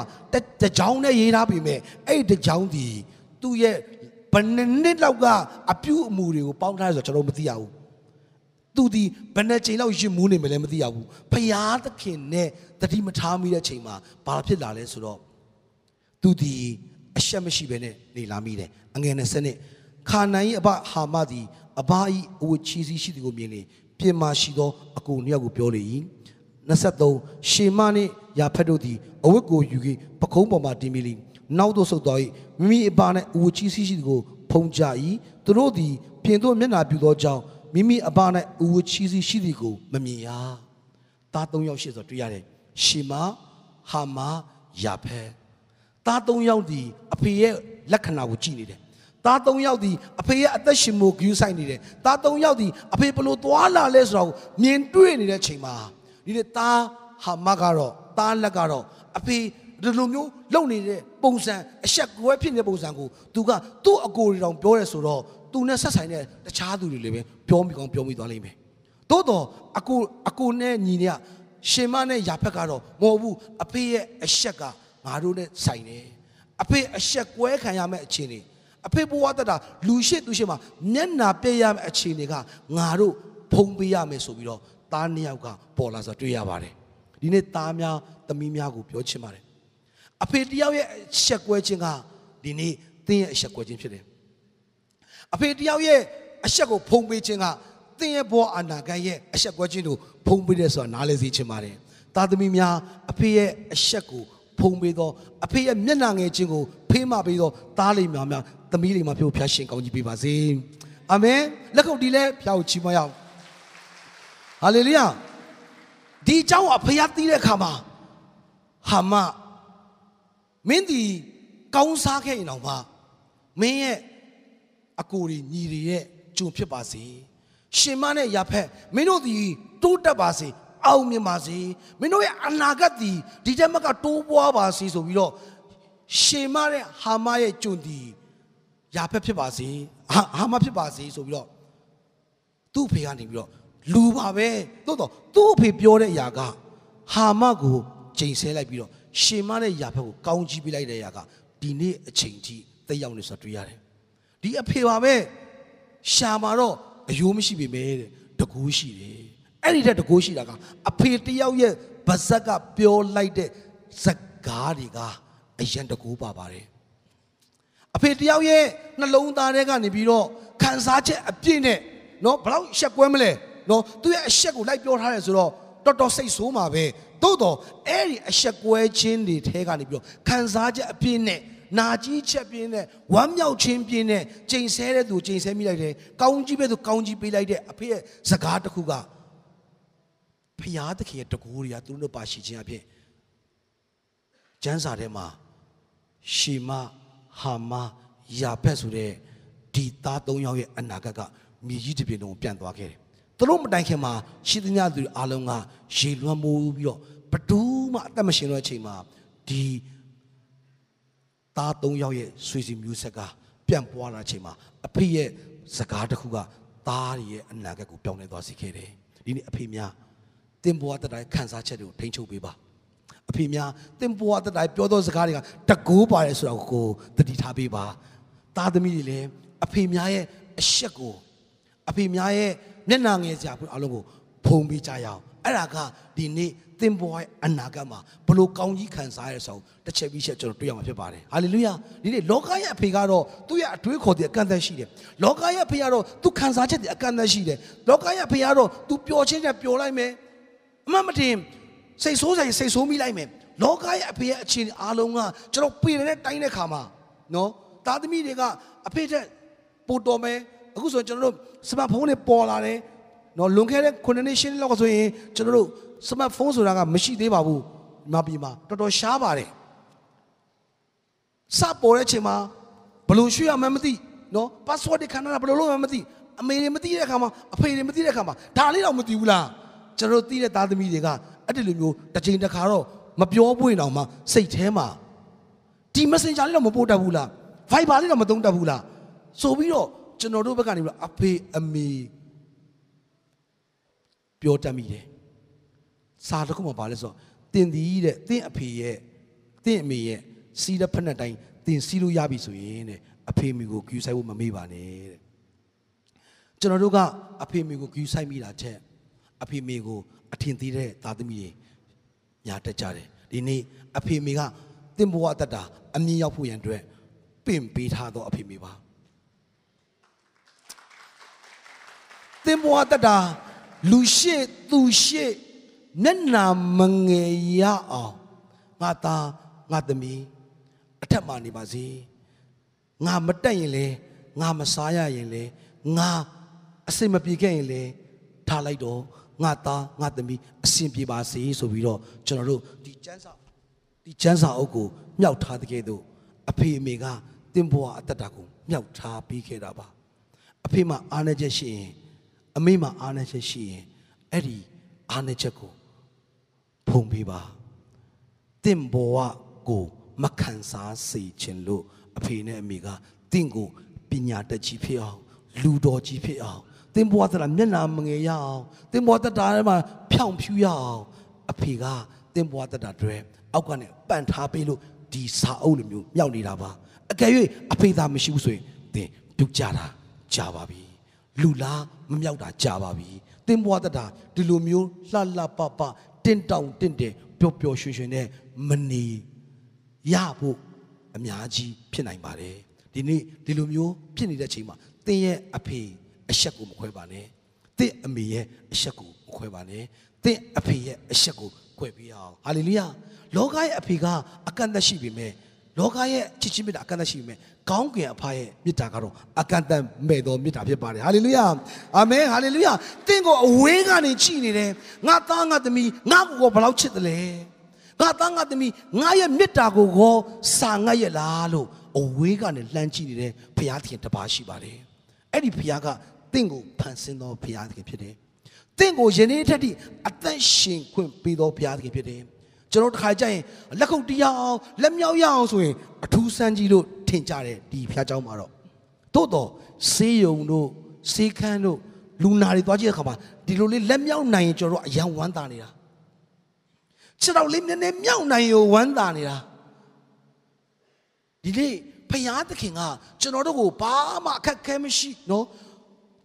တကြောင်နဲ့ရေးထားပြီမဲ့အဲ့ဒီတကြောင်ဒီသူ့ရဲ့ဘယ်နှစ်လောက်ကအပြုအမူတွေကိုပေါင်းထားရဆိုတော့ကျွန်တော်မသိရဘူး သူဒီဘယ်နှချိန်လောက်ရင်မူးနေမလဲမသိရဘူးဖျားသခင်နဲ့တတိမထားမိတဲ့ချိန်မှာဘာဖြစ်လာလဲဆိုတော့သူဒီအရှက်မရှိဘဲနဲ့နေလာမိတယ်အငယ်နဲ့စနစ်ခါနိုင်အဘဟာမသည်အဘဤအဝချီစီရှိသည်ကိုမြင်လေပြင်မာရှိသောအကူနှစ်ယောက်ကိုပြောလေ၏23ရှေမနှင့်ယာဖက်တို့သည်အဝတ်ကိုယူပြီးပခုံးပေါ်မှတင်မိလိနောက်သို့ဆုတ်သွား၏မိမိအဘ၌အဝချီစီရှိသည်ကိုဖုံးကြ၏သူတို့သည်ပြင်သို့မျက်နာပြုသောကြောင့် မိမိအဘ၌အဝချီစီရှိသည်ကိုမမြင်ရသား၃ယောက်ရှိဆိုတွေ့ရတယ်ရှေမဟာမယာဖက်သား၃ယောက်ဒီအဖေရဲ့လက္ခဏာကိုကြည့်နေတယ်သား၃ယောက်ဒီအဖေရဲ့အသက်ရှင်မှုဂရုစိုက်နေတယ်သား၃ယောက်ဒီအဖေဘလို့သွားလာလဲဆိုတော့မြင်တွေ့နေတဲ့ချိန်မှာဒီနေ့သားဟာမကတော့သားလက်ကတော့အဖေဒီလိုမျိုးလုံနေတဲ့ပုံစံအဆက်ကွဲဖြစ်နေတဲ့ပုံစံကိုသူကသူ့အကိုတွေတောင်ပြောရဲဆိုတော့ သူနဲ့ဆက်ဆိုင်တဲ့တခြားသူတွေလည်းပဲပြောမိကောင်းပြောမိသွားလိမ့်မယ်သို့တော့အကိုအကိုနဲ့ညီနဲ့ရှင်မနဲ့ယာဖက်ကတော့မဟုတ်ဘူးအဖေရဲ့အဆက်ကငါတို့နဲ့ဆိုင်တယ်အဖေအဆက်ကွဲခံရမယ့်အခြေအနေအဖေဘဝတတာလူရှိသူရှိမှာမျက်နာပြည့်ရမယ့်အခြေအနေကငါတို့ဖုံးပေးရမယ်ဆိုပြီးတော့သားနှစ်ယောက်ကပေါ်လာဆိုတွေ့ရပါတယ်ဒီနေ့သားများသမီးများကိုပြောချင်ပါတယ်အဖေတယောက်ရဲ့အဆက်ကွဲခြင်းကဒီနေ့သင်ရဲ့အဆက်ကွဲခြင်းဖြစ်တယ် အဖေတယောက်ရဲ့အဆက်ကိုဖုံးပေးခြင်းကသင်ရဲ့ဘဝအနာဂတ်ရဲ့အဆက်ကွဲခြင်းကိုဖုံးပေးတယ်ဆိုတာနားလည်စေချင်ပါတယ်သားသမီးများအဖေရဲ့အဆက်ကိုဖုံးပေးသောအဖေရဲ့မျက်နှာငယ်ခြင်းကိုဖေးမပေးသောသားလေးများများသမီးလေးများဖြို့ဖျားရှင်ကောင်းကြီးပေးပါစေအာမင်လက်ခုပ်တီးလဲဖျားကိုချီးမွမ်းရအောင်ဟာလေလုယာဒီအကြောင်းအဖေရသိတဲ့အခါမှာဟာမမင်းဒီကောင်းစားခဲ့ရင်တော့မှမင်းရဲ့ အကိုတွေညီတွေရဲ့ဂျုံဖြစ်ပါစေရှင်မနဲ့ရဖက်မင်းတို့ဒီတိုးတက်ပါစေအောင်မြင်ပါစေမင်းတို့ရဲ့အနာဂတ်ဒီဒီတက်မကတိုးပွားပါစေဆိုပြီးတော့ရှင်မနဲ့ဟာမရဲ့ဂျုံဒီရဖက်ဖြစ်ပါစေဟာဟာမဖြစ်ပါစေဆိုပြီးတော့သူ့ဖေကနေပြီးတော့လူပါပဲသို့တော့သူ့အဖေပြောတဲ့အရာကဟာမကိုချိန်ဆဲလိုက်ပြီးတော့ရှင်မတဲ့ယာဖက်ကိုကောင်းကြီးပေးလိုက်တဲ့အရာကဒီနေ့အချိန်ကြီးတက်ရောက်နေဆိုတွေ့ရတယ် ဒီအဖေပါပဲရှာမှာတော့အယိုးမရှိပေမဲ့တဲ့တကူရှိတယ်အဲ့ဒီတဲ့တကူရှိတာကအဖေတယောက်ရဲ့ဗဇက်ကပြောလိုက်တဲ့ဇက်ကားတွေကအရန်တကူပါပါတယ်အဖေတယောက်ရဲ့နှလုံးသားထဲကနေပြီးတော့ခံစားချက်အပြည့်နဲ့နော်ဘလောက်ရှက်ကွဲမလဲနော်သူရဲ့အရှက်ကိုလိုက်ပြောထားတယ်ဆိုတော့တော်တော်စိတ်ဆိုးမှာပဲသို့တော့အဲ့ဒီအရှက်ကွဲခြင်းတွေထဲကနေပြီးတော့ခံစားချက်အပြည့်နဲ့ နာကြီးချက်ပြင်းနဲ့ဝမ်းမြောက်ခြင်းပြင်းနဲ့ကျိန်ဆဲတဲ့သူကျိန်ဆဲမိလိုက်တယ်ကောင်းကြီးပဲသူကောင်းကြီးပေးလိုက်တဲ့အဖေရဲ့စကားတစ်ခုကဖျားသခင်ရဲ့တကူတွေကသူတို့ပါရှိခြင်းအဖြစ်ကျမ်းစာထဲမှာရှီမဟာမယာဖက်ဆိုတဲ့ဒီသား၃ယောက်ရဲ့အနာဂတ်ကမြေကြီးတစ်ပြင်လုံးပြန်သွားခဲ့တယ်သူတို့မတိုင်ခင်မှာရှိသမျှသူအားလုံးကရေလွှမ်းမိုးပြီးတော့ဘဒူးမှအသက်မရှင်တော့အချိန်မှာဒီ သား၃ယောက်ရဲ့ဆွေစီမျိုးဆက်ကပြန်ပွားလာချိန်မှာအဖေရဲ့စကားတစ်ခုကသားရဲ့အနာဂတ်ကိုပြောင်းလဲသွားစေခဲ့တယ်ဒီနေ့အဖေများတင်ပွားတဲ့တိုင်းခံစားချက်တွေကိုထိန်းချုပ်ပေးပါအဖေများတင်ပွားတဲ့တိုင်းပြောသောစကားတွေကတကူပါတယ်ဆိုတာကိုသတိထားပေးပါသားသမီးတွေလည်းအဖေများရဲ့အရှက်ကိုအဖေများရဲ့မျက်နာငယ်စရာအလုံးကိုဖုံပေးကြရအောင်အဲ့ဒါကဒီနေ့ သင်ပေါ်ရဲ့အနာဂတ်မှာဘလို့ကောင်းကြီးခံစားရတဲ့ဆောင်တစ်ချက်ပြီးချက်ကျွန်တော်တွေ့ရမှာဖြစ်ပါတယ်ဟာလေလုယာဒီနေ့လောကရဲ့အဖေကတော့သူ့ရဲ့အတွေးခေါ်တဲ့အကန့်အသတ်ရှိတယ်လောကရဲ့အဖေကတော့သူခံစားချက်တွေအကန့်အသတ်ရှိတယ်လောကရဲ့အဖေကတော့သူပျော်ချင်းချက်ပျော်လိုက်မယ်အမှန်မတင်စိတ်ဆိုးဆိုင်စိတ်ဆိုးမိလိုက်မယ်လောကရဲ့အဖေရဲ့အခြေအနေအားလုံးကကျွန်တော်ပြည်နေတဲ့တိုင်းတဲ့ခါမှာနော်သားသမီးတွေကအဖေတဲ့ပို့တော်မယ်အခုဆိုကျွန်တော်တို့စမတ်ဖုန်းတွေပေါ်လာတယ်နော်လွန်ခဲ့တဲ့9နှစ်ရှင်းလောက်ကဆိုရင်ကျွန်တော်တို့ စမတ်ဖုန်းဆိုတာကမရှိသေးပါဘူးမပြီမှာတော်တော်ရှားပါတယ်စပေါ်တဲ့အချိန်မှာဘယ်လိုရွှေ့ရမှန်းမသိနော် password တွေခန္ဓာဘယ်လိုလုပ်မှန်းမသိအမေတွေမသိတဲ့အခါမှာအဖေတွေမသိတဲ့အခါမှာဒါလေးတော့မသိဘူးလားကျွန်တော်တို့သိတဲ့သားသမီးတွေကအဲ့ဒီလိုမျိုးတစ်ချိန်တစ်ခါတော့မပြောပွင့်တော့မှစိတ်ထဲမှာဒီ messenger လေးတော့မပို့တတ်ဘူးလား Viber လေးတော့မသုံးတတ်ဘူးလားဆိုပြီးတော့ကျွန်တော်တို့ဘက်ကနေပြီးတော့အဖေအမေပြောတတ်မိတယ် စာတစ်ခုမှပါလဲဆိုတော့တင်ဒီတဲ့တင့်အဖေရဲ့တင့်အမေရဲ့စီးတဲ့ဖက်နဲ့တိုင်းတင်စီးလို့ရပြီဆိုရင်တဲ့အဖေအမေကိုကူဆိုင်ဖို့မမေ့ပါနဲ့တဲ့ကျွန်တော်တို့ကအဖေအမေကိုကူဆိုင်မိတာချက်အဖေအမေကိုအထင်သေးတဲ့သားသမီးတွေညာတက်ကြတယ်ဒီနေ့အဖေအမေကတင့်ဘဝတတ်တာအမြင်ရောက်ဖို့ရန်အတွက်ပင့်ပေးထားသောအဖေအမေပါသင်ဘဝတတ်တာလူရှိသူရှိ မျက်နာမငယ်ရအောင်ငါသားငါသမီးအထက်မှာနေပါစေငါမတက်ရင်လေငါမစားရရင်လေငါအစိမပြေခဲ့ရင်လေထားလိုက်တော့ငါသားငါသမီးအစဉ်ပြေပါစေဆိုပြီးတော့ကျွန်တော်တို့ဒီကျမ်းစာဒီကျမ်းစာအုပ်ကိုမြောက်ထားတဲ့ကဲ့သို့အဖေအမေကတင်ဘဝအတ္တတာကိုမြောက်ထားပြီးခဲ့တာပါအဖေမှာအားနေချက်ရှိရင်အမေမှာအားနေချက်ရှိရင်အဲ့ဒီအားနေချက်ကို ဖုံပေးပါတင့်ဘဝကိုမခံစားစေခြင်းလို့အဖေနဲ့အမေကတင့်ကိုပညာတတ်ကြီးဖြစ်အောင်လူတော်ကြီးဖြစ်အောင်တင်ဘဝတတာမျက်နာမငယ်ရအောင်တင်ဘဝတတာထဲမှာဖြောင်ဖြူရအောင်အဖေကတင်ဘဝတတာတွေအောက်ကနေပန်ထားပေးလို့ဒီစာအုပ်လိုမျိုးမြောက်နေတာပါအကယ်၍အဖေသာမရှိဘူးဆိုရင်တင်ပြုတ်ကြတာကြာပါပြီလူလားမမြောက်တာကြာပါပြီတင်ဘဝတတာဒီလိုမျိုးလှလှပပ တင့်တောင်တင့်တယ်ပျော်ပျော်ရွှင်ရွှင်နဲ့မနေရဖို့အများကြီးဖြစ်နိုင်ပါတယ်ဒီနေ့ဒီလိုမျိုးဖြစ်နေတဲ့အချိန်မှာတင်းရဲ့အဖေအဆက်ကိုမခွဲပါနဲ့တင်းအမေရဲ့အဆက်ကိုမခွဲပါနဲ့တင်းအဖေရဲ့အဆက်ကိုခွဲပေးအောင်ဟာလေလုယာလောကရဲ့အဖေကအကန့်အသတ်ရှိပေမဲ့ လောကရဲ့ချစ်ချင်းမေတ္တာအကန့်အသတ်ရှိပေမဲ့ကောင်းကင်အဖရဲ့မေတ္တာကတော့အကန့်အသတ်မဲ့သောမေတ္တာဖြစ်ပါတယ်ဟာလေလုယာအာမင်ဟာလေလုယာတင်းကိုအဝေးကနေကြည်နေတယ်ငါသားငါသမီးငါ့ကိုဘယ်လောက်ချစ်တယ်လဲငါသားငါသမီးငါရဲ့မေတ္တာကိုကောစာငတ်ရဲ့လားလို့အဝေးကနေလှမ်းကြည့်နေတဲ့ဘုရားသခင်တပါးရှိပါတယ်အဲ့ဒီဘုရားကတင့်ကိုဖန်ဆင်းသောဘုရားသခင်ဖြစ်တယ်တင့်ကိုယနေ့ထက်ထိအသက်ရှင်ခွင့်ပေးသောဘုရားသခင်ဖြစ်တယ် ကျွန်တော်တခါကြရင်လက်ခုပ်တရားအောင်လက်မြောက်ရအောင်ဆိုရင်အထူးစမ်းကြီးလို့ထင်ကြတယ်ဒီဘုရားเจ้าမှာတော့သို့တော့ဆေးရုံတို့ဆေးခန်းတို့လူနာတွေသွားကြည့်တဲ့အခါမှာဒီလိုလေးလက်မြောက်နိုင်ရင်ကျွန်တော်တို့အယံဝမ်းသာနေတာခြေတော်လေးနည်းနည်းမြောက်နိုင်ရောဝမ်းသာနေတာဒီနေ့ဖယားသခင်ကကျွန်တော်တို့ကိုဘာမှအခက်ခဲမရှိနော်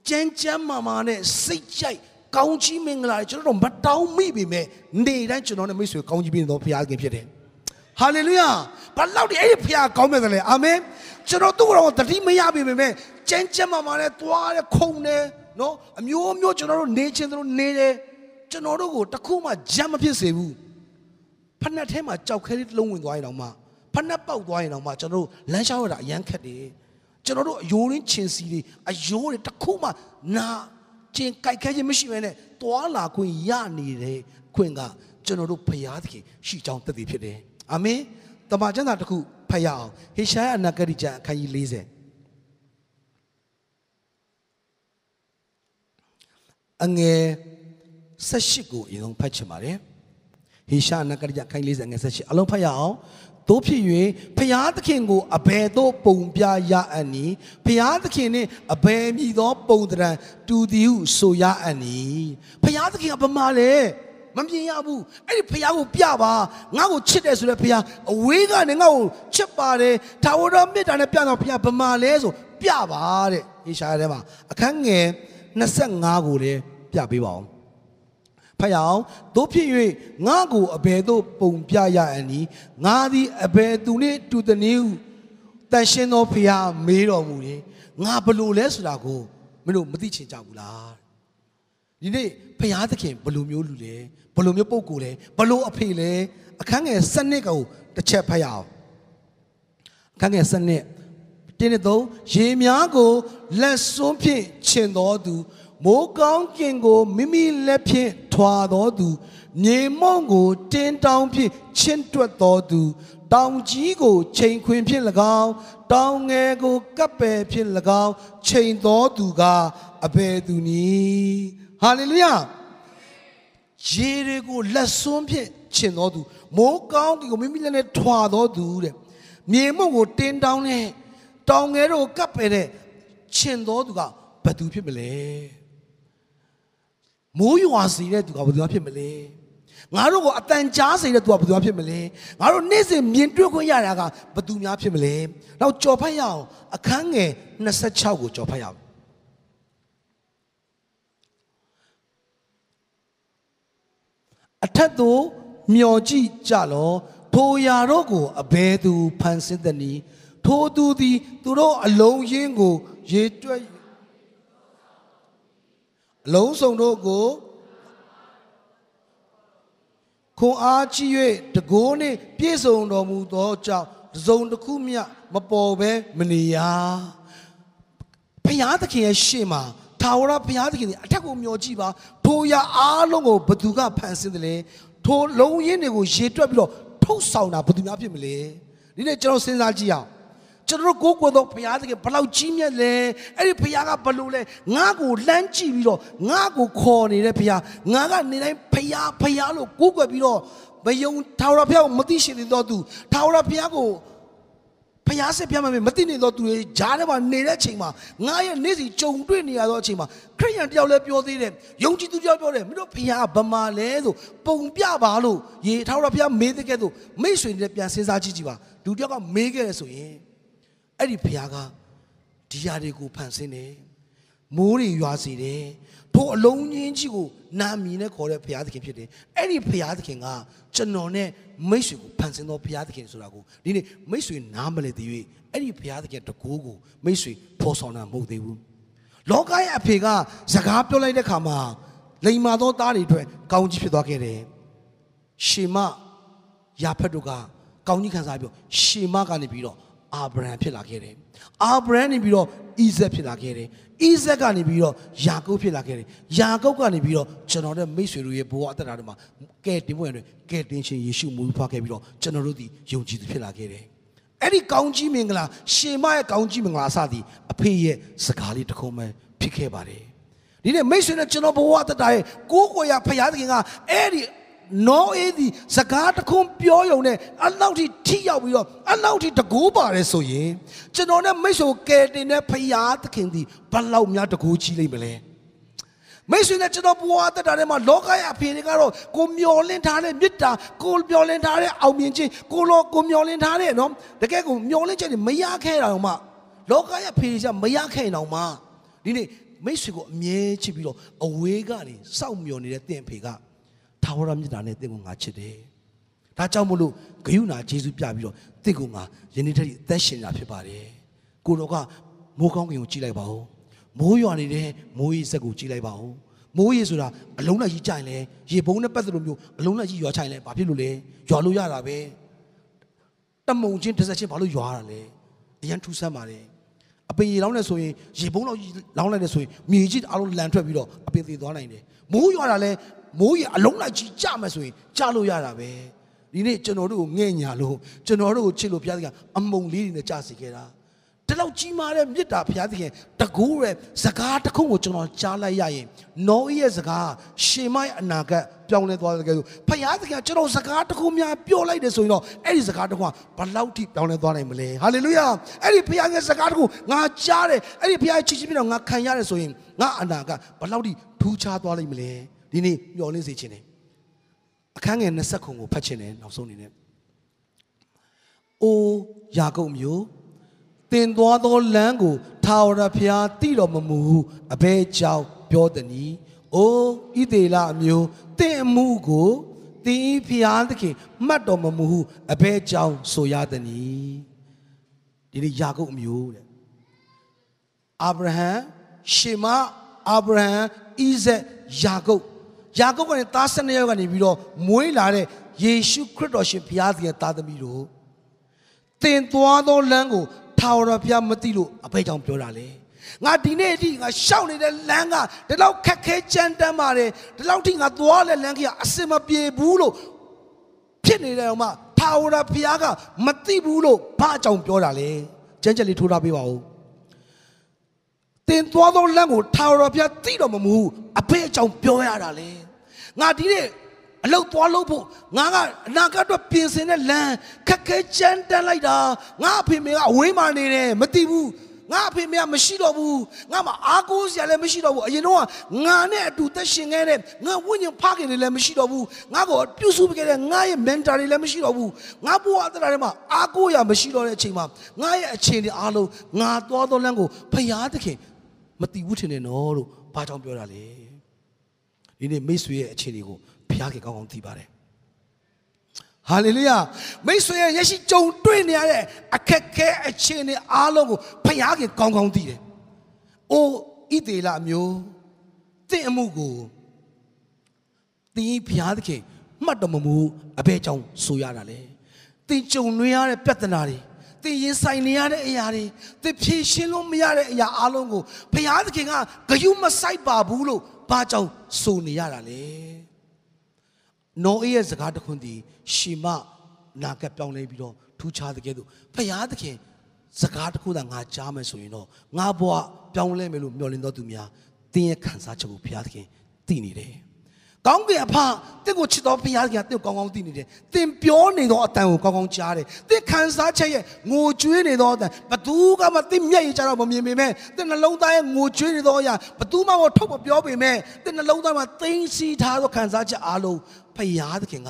ကြမ်းကြမ်းမာမာနဲ့စိတ်ကြိုက် ကောင်းကြီးမင်္ဂလာတွေကျွန်တော်တို့မတောင်းမိပေမဲ့နေတိုင်းကျွန်တော်နဲ့မိတ်ဆွေကောင်းကြီးပြည့်တော်ဖယားသခင်ဖြစ်တယ်ဟာလေလုယာဘာလို့ဒီအဲ့ဒီဖယားကောင်းမဲ့တယ်လဲအာမင်ကျွန်တော်သူ့ကိုယ်တော်တတိမရပေမဲ့ကြမ်းကြမ်းမာမာနဲ့တွားတဲ့ခုံနဲ့နော်အမျိုးမျိုးကျွန်တော်တို့နေချင်းတို့နေတယ်ကျွန်တော်တို့ကိုတခုမှဂျမ်းမဖြစ်စေဘူးဖက်နှက်ထဲမှာကြောက်ခဲလေးတစ်လုံးဝင်သွားရင်တော့မှဖက်နှက်ပေါက်သွားရင်တော့မှကျွန်တော်တို့လမ်းလျှောက်ရတာအရန်ခက်တယ်ကျွန်တော်တို့အယိုးရင်းချင်စီတွေအယိုးတွေတစ်ခုမှနာ ကျင်ကြိုက်ခဲခြင်းမရှိဘဲနဲ့တွာလာခွင့်ရနေတဲ့ခွင့်ကကျွန်တော်တို့ဖျားသခင်ရှိကြောင်းတည်ဖြစ်တယ်အာမင်တမန်ကျမ်းစာတစ်ခုဖတ်ရအောင်ဟေရှာယအနာဂတိကျမ်းအခန်းကြီး40အငယ်78ကိုအရင်ဆုံးဖတ်ချင်ပါတယ်ဟေရှာနကရကြခိုင်40ငယ်78အလုံးဖတ်ရအောင် တို့ဖြစ်၍ဖျားသခင်ကိုအဘယ်သို့ပုံပြရအပ်နီဖျားသခင်နှင့်အဘယ်မည်သော ပုံတရံတူသည်ဟုဆိုရအပ်နီဖျားသခင်ကဘာမှလဲမမြင်ရဘူးအဲ့ဒီဖျားကိုပြပါငါ့ကိုချစ်တယ်ဆိုတဲ့ဖျားအဝေးကနေငါ့ကိုချစ်ပါတယ်ထာဝရမေတ္တာနဲ့ပြတော့ဖျားဘာမှလဲဆိုပြပါတဲ့ဟေရှာထဲမှာအခန်းငယ်25ကိုလည်းပြပေးပါအောင် ဖတ်ရအောင်တို့ဖြစ်၍ငါကိုအဘယ်သို့ပုံပြရအန်ဤငါသည်အဘယ်သူနှင့်တူသည်နည်းဟုတန်ရှင်းသောဖျားမေးတော်မူတယ်ငါဘလို့လဲဆိုတာကိုမင်းတို့မသိချင်ကြဘူးလားဒီနေ့ဖျားသခင်ဘလို့မျိုးလူလဲဘလို့မျိုးပုံကိုလဲဘလို့အဖေလဲအခန်းငယ်စနစ်ကိုတစ်ချက်ဖတ်ရအောင်အခန်းငယ်စနစ်တင်းနဲ့သုံးရေများကိုလက်စွန်းဖြင့်ခြင်တော်သူ မိုးကောင်းကင်ကိုမိမိလက်ဖြင့်ထွာတော်သူမြေမုံကိုတင်းတောင်းဖြင့်ချင်းတွက်တော်သူတောင်ကြီးကိုချိန်ခွင်ဖြင့်၎င်းတောင်ငယ်ကိုကပ်ပယ်ဖြင့်၎င်းချိန်တော်သူကအဘယ်သူနည်းဟာလေလုယာရေတွေကိုလက်စွန်းဖြင့်ခြင်တော်သူမိုးကောင်းကီကိုမိမိလက်နဲ့ထွာတော်သူတဲ့မြေမှုန့်ကိုတင်းတောင်းတဲ့တောင်ငယ်တို့ကပ်ပယ်တဲ့ခြင်တော်သူကဘယ်သူဖြစ်မလဲ မိုးရွာစီတဲ့သူကဘယ်သူဖြစ်မလဲငါတို့ကိုအတန်ကြားစေတဲ့သူကဘယ်သူဖြစ်မလဲငါတို့နေ့စဉ်မြင်တွေ့ခွင့်ရတာကဘယ်သူများဖြစ်မလဲနောက်ကြော်ဖတ်ရအောင်အခန်းငယ်26ကိုကြော်ဖတ်ရအောင်အထက်သို့မျောကြည့်ကြလောထိုရာတို့ကိုအဘယ်သူဖန်ဆင်းသနည်းထိုသူသည် သူတို့အလုံးရင်းကို ရေတွက် အလုံးစုံတို့ကိုခွန်အားကြီး၍တကိုးနှင့်ပြည့်စုံတော်မူသောကြောင့်တစ်စုံတစ်ခုမျှမပေါ်ဘဲမနေရဘုရားသခင်ရဲ့ရှေ့မှာထာဝရဘုရားသခင်အထက်ကိုမျှော်ကြည့်ပါထိုရအားလုံးကိုဘသူကဖန်ဆင်းတယ်လဲထိုလုံးရင်းတွေကိုရေတွက်ပြီးတော့ထုတ်ဆောင်တာဘသူများဖြစ်မလဲဒီနေ့ကျွန်တော်စဉ်းစားကြည့်အောင် ကျွန်တော်ကိုးကွယ်သောဘုရားသခင်ဘလောက်ကြီးမြတ်လဲအဲ့ဒီဘုရားကဘလို့လဲငါ့ကိုလှမ်းကြည့်ပြီးတော့ငါ့ကိုခေါ်နေတဲ့ဘုရားငါကနေတိုင်းဘုရားဘုရားလို့ကိုးကွယ်ပြီးတော့မယုံထာဝရဘုရားကိုမသိရှိသေးတော့သူထာဝရဘုရားကိုဖျားစစ်ပြမယ်မသိနေတော့သူတွေဂျားထဲမှာနေတဲ့အချိန်မှာငါရဲ့နေ့စီကြုံတွေ့နေရတော့အချိန်မှာခရိယန်တယောက်လည်းပြောသေးတယ်ယုံကြည်သူတယောက်ပြောတယ်မင်းတို့ဖျားဗမာလဲဆိုပုံပြပါလို့ရေထာဝရဘုရားမေးတဲ့ကဲ့သို့မိတ်ဆွေတွေပြန်စဉ်းစားကြည့်ကြည့်ပါလူတယောက်ကမေးခဲ့တယ်ဆိုရင် အဲ့ဒီဖျားကဒီຢာတွေကိုဖန်ဆင်းတယ်မိုးတွေရွာစေတယ်ထိုအလုံးချင်းကြီးကိုနာမည်နဲ့ခေါ်တဲ့ဘုရားသခင်ဖြစ်တယ်အဲ့ဒီဘုရားသခင်ကကျွန်တော်နဲ့မိတ်ဆွေကိုဖန်ဆင်းသောဘုရားသခင်ဆိုတာကိုဒီနေ့မိတ်ဆွေနားမလည်သေး၍အဲ့ဒီဘုရားသခင်တကူကိုမိတ်ဆွေဖော်ဆောင်တာမဟုတ်သေးဘူးလောကရဲ့အဖေကစကားပြောလိုက်တဲ့ခါမှာလိန်မာသောသားတွေအတွက်ကောင်းကြီးဖြစ်သွားခဲ့တယ်ရှေမယာဖက်တို့ကကောင်းကြီးခံစားပြီးရှေမကနေပြီးတော့ အာဗြဟံဖြစ်လာခဲ့တယ်။အာဗြဟံနေပြီးတော့ဣဇက်ဖြစ်လာခဲ့တယ်။ဣဇက်ကနေပြီးတော့ယာကုပ်ဖြစ်လာခဲ့တယ်။ယာကုပ်ကနေပြီးတော့ကျွန်တော်တို့မိတ်ဆွေတို့ရဲ့ဘဝအသက်တာတွေမှာကဲတင်ဖို့တွေကဲတင်ရှင်ယေရှုမူဖွားခဲ့ပြီးတော့ကျွန်တော်တို့ဒီယုံကြည်သူဖြစ်လာခဲ့တယ်။အဲ့ဒီကောင်းကြီးမင်္ဂလာရှေမရဲ့ကောင်းကြီးမင်္ဂလာအစသည်အဖေရဲ့စကားလေးတစ်ခုမှဖြစ်ခဲ့ပါတယ်။ဒီနေ့မိတ်ဆွေနဲ့ကျွန်တော်ဘဝအသက်တာရဲ့ကိုးကွယ်ရဖရာသခင်ကအဲ့ဒီ နောအေးဒီစကားတခုပြောယုံနဲ့အလောက်ထိထိရောက်ပြီးတော့အလောက်ထိတကူပါတယ်ဆိုရင်ကျွန်တော်နဲ့မိတ်ဆွေကယ်တင်တဲ့ဖရာသခင်ဒီဘလောက်များတကူကြီးလိမ့်မလဲမိတ်ဆွေနဲ့ကျွန်တော်ဘဝအသက်တာထဲမှာလောကရဲ့အဖေတွေကတော့ကိုမျောလင့်ထားတဲ့မေတ္တာကိုမျောလင့်ထားတဲ့အောင်မြင်ခြင်းကိုလောကိုမျောလင့်ထားတဲ့နော်တကယ်ကိုမျောလင့်ချက်တွေမရခဲ့တာတော့မှလောကရဲ့အဖေတွေကမရခဲ့တော့မှဒီနေ့မိတ်ဆွေကိုအမြဲချစ်ပြီးတော့အဝေးကနေစောင့်မျှော်နေတဲ့တင့်ဖေက ထာဝရမြတ်တာနဲ့တင့်ကိုငါချစ်တယ်။ဒါကြောင့်မို့လို့ဂယုဏဂျေစုပြပြီးတော့တင့်ကိုငါယနေ့တည်းအသက်ရှင်တာဖြစ်ပါတယ်။ကိုတော်ကမိုးကောင်းကင်ကိုကြည့်လိုက်ပါဦး။မိုးရွာနေတဲ့မိုးရေစက်ကိုကြည့်လိုက်ပါဦး။မိုးရေဆိုတာအလုံးလိုက်ကြီးကြိုင်လဲရေပုံးနဲ့ပတ်သက်လို့မျိုးအလုံးလိုက်ကြီးရွာချိုင်လဲဘာဖြစ်လို့လဲ။ရွာလို့ရတာပဲ။တမုံချင်းတစ်ဆက်ချင်းဘာလို့ရွာရတာလဲ။အရန်ထူဆန်းပါတယ်။အပင်ရေလောင်းနေဆိုရင်ရေပုံးလောက်ကြီးလောင်းလိုက်နေဆိုရင်မြေကြီးအလုံးလန်ထွက်ပြီးတော့အပင်သေးသွားနိုင်တယ်။မိုးရွာတာလဲ မိုးရေအလုံးလိုက်ကြီးကြမယ်ဆိုရင်ကြလို့ရတာပဲဒီနေ့ကျွန်တော်တို့ကိုငဲ့ညာလို့ကျွန်တော်တို့ကိုချစ်လို့ဘုရားသခင်အမုံလေးတွေနဲ့ကြစီခဲ့တာဒီလောက်ကြီးမားတဲ့မေတ္တာဘုရားသခင်တကူရဲ့စကားတစ်ခုကိုကျွန်တော်ကြားလိုက်ရရင်နောဤရဲ့စကားရှေမိုက်အနာဂတ်ပြောင်းလဲသွားတယ်ကဲဆိုဘုရားသခင်ကျွန်တော်စကားတစ်ခုများပြောလိုက်တယ်ဆိုရင်တော့အဲ့ဒီစကားတစ်ခုကဘလောက်ထိပြောင်းလဲသွားနိုင်မလဲဟာလေလုယာအဲ့ဒီဘုရားရဲ့စကားတစ်ခုငါကြားတယ်အဲ့ဒီဘုရားရဲ့ချစ်ချင်းပြတော့ငါခံရတယ်ဆိုရင်ငါအနာဂတ်ဘလောက်ထိထူးခြားသွားလိမ့်မလဲ ဒီနေ့မျှော်လင့်စေခြင်းတယ်အခန်းငယ်20ခုကိုဖတ်ခြင်းတယ်နောက်ဆုံးအနေနဲ့အိုးယာကုပ်မျိုးတင်သွားသောလမ်းကိုထာဝရဘုရားတည်တော်မမူဟုအဘဲကြောင့်ပြောသည်နီအိုးဣသေလအမျိုးတင့်အမှုကိုတင်းဖျားသခင်မှတ်တော်မမူဟုအဘဲကြောင့်ဆိုရသည်နီဒီနေ့ယာကုပ်အမျိုးတဲ့အာဗြဟံရှေမအာဗြဟံဣဇက်ယာကုပ် ယာကုပ်ကနေသား၁၂ယောက်ကနေပြီးတော့မွေးလာတဲ့ယေရှုခရစ်တော်ရှင်ဘုရားသခင်သားသမီးတို့တင်သွားသောလမ်းကိုထာဝရဘုရားမသိလို့အဘိဓမ္မာပြောတာလေငါဒီနေ့အထိငါရှောက်နေတဲ့လမ်းကဒီလောက်ခက်ခဲကြမ်းတမ်းပါတယ်ဒီလောက်ထိငါသွားတဲ့လမ်းကြီးကအစင်မပြေဘူးလို့ဖြစ်နေတယ်အောင်မထထာဝရဘုရားကမသိဘူးလို့ဘာအကြောင်းပြောတာလဲကျမ်းချက်လေးထိုးထားပေးပါဦးတင်သွားသောလမ်းကိုထာဝရဘုရားသိတော်မမူအဖေအကြောင်းပြောရတာလေ ငါဒီနေ့အလုတ်သွားလို့ဖို့ငါကအနာဂတ်အတွက်ပြင်ဆင်တဲ့လမ်းခက်ခဲကြမ်းတမ်းလိုက်တာငါအဖေမေကအဝေးမှနေတယ်မသိဘူးငါအဖေမေကမရှိတော့ဘူးငါမှအားကိုးစရာလည်းမရှိတော့ဘူးအရင်တော့ငါနဲ့အတူသက်ရှင်ခဲ့တဲ့ငါဝိညာဉ်ဖခင်တွေလည်းမရှိတော့ဘူးငါကိုပြုစုပေးခဲ့တဲ့ငါရဲ့ mentor တွေလည်းမရှိတော့ဘူးငါဘဝအသက်တာထဲမှာအားကိုးရမရှိတော့တဲ့အချိန်မှာငါရဲ့အခြေအနေအားလုံးငါသွားသောလမ်းကိုဖျားသခင်မတည်ဘူးထင်တယ်နော်လို့ဘာကြောင့်ပြောတာလဲ ဒီနေ့မိတ်ဆွေရဲ့အခြေအနေကိုဖျားခင်ကောင်းကောင်းသိပါတယ်ဟာလေလုယာမိတ်ဆွေရဲ့ရရှိကြုံတွေ့နေရတဲ့အခက်ခဲအခြေအနေအားလုံးကိုဖခင်ကကောင်းကောင်းသိတယ်။အိုးဣသေလမျိုးတင့်အမှုကိုတင်းဖျားသခင်မှတ်တော်မမူအဘဲကြောင့်ဆိုရတာလေ။တင်းကြုံနေရတဲ့ပြဿနာတွေတင်းရင်ဆိုင်နေရတဲ့အရာတွေတင်းဖြေရှင်းလို့မရတဲ့အရာအားလုံးကိုဖျားသခင်ကဂယုမဆိုင်ပါဘူးလို့ ဘာကြောင့်ဆိုနေရတာလဲ။နောအေးရဲ့စကားတစ်ခွန်းဒီရှီမနာကပြောင်းလဲပြီးတော့ထူးခြားတဲ့ကဲ့သို့ဖျားသခင်စကားတစ်ခုသာငါကြားမယ်ဆိုရင်တော့ငါဘဝပြောင်းလဲမယ်လို့မျှော်လင့်တော်သူများတင်းရဲ့ခံစားချက်ကိုဖျားသခင်သိနေတယ်။ ကောင်းကင်အဖတင့်ကိုချစ်တော်ဖျားသခင်ကတင့်ကိုကောင်းကောင်းသိနေတယ်။တင်ပြောနေတော့အတန်ကိုကောင်းကောင်းကြားတယ်။တင့်ခံစားချက်ရဲ့ငိုကြွေးနေတော့အတန်ဘသူကမှတင့်မျက်ရည်ကြတော့မမြင်ပေမဲ့တင့်နှလုံးသားရဲ့ငိုကြွေးနေတော့အရာဘသူမှမထုတ်မပြောပေမဲ့တင့်နှလုံးသားမှာသိမ်းစီထားသောခံစားချက်အားလုံးဖျားသခင်က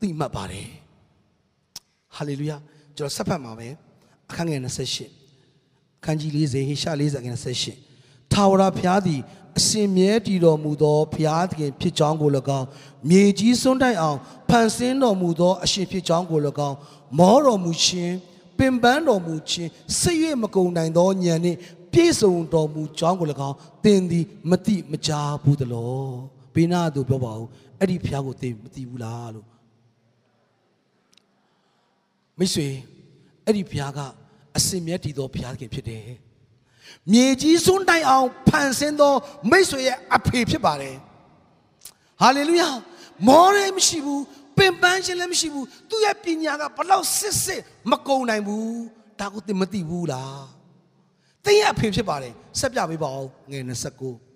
သိမှတ်ပါတယ်ဟာလေလုယာကျွန်တော်ဆက်ဖတ်မှာပဲအခန်းငယ်28အခန်းကြီး40ဟေရှာ40ငယ်28 ထာဝရဘုရားသည်အစဉ်မြဲတည်တော်မူသောဘုရားသခင်ဖြစ်ကြောင်းကို၎င်းမြေကြီးစွန်းတိုက်အောင်ဖန်ဆင်းတော်မူသောအရှင်ဖြစ်ကြောင်းကို၎င်းမောတော်မူခြင်းပင်ပန်းတော်မူခြင်းစိတ်ရွမကုံနိုင်သောဉာဏ်နှင့်ပြည့်စုံတော်မူကြောင်းကို၎င်းသင်သည်မတိမကြားဘူးသလောဘေးနာသူပြောပါဦးအဲ့ဒီဘုရားကိုသင်မသိဘူးလားလို့မိတ်ဆွေအဲ့ဒီဘုရားကအစင်မြတ်တည်သောဘုရားခင်ဖြစ်တယ်။ မြေကြီးစွန်းတိုင်အောင်ဖန်ဆင်းသောမိတ်ဆွေရဲ့အဖေဖြစ်ပါတယ်။ဟာလေလုယာမောရဲမရှိဘူးပင်ပန်းခြင်းလည်းမရှိဘူးသူ့ရဲ့ပညာကဘလောက်စစ်စစ်မကုံနိုင်ဘူးဒါကိုသင်မသိဘူးလား။သင်ရဲ့အဖေဖြစ်ပါတယ်ဆက်ပြပေးပါဦးငယ်29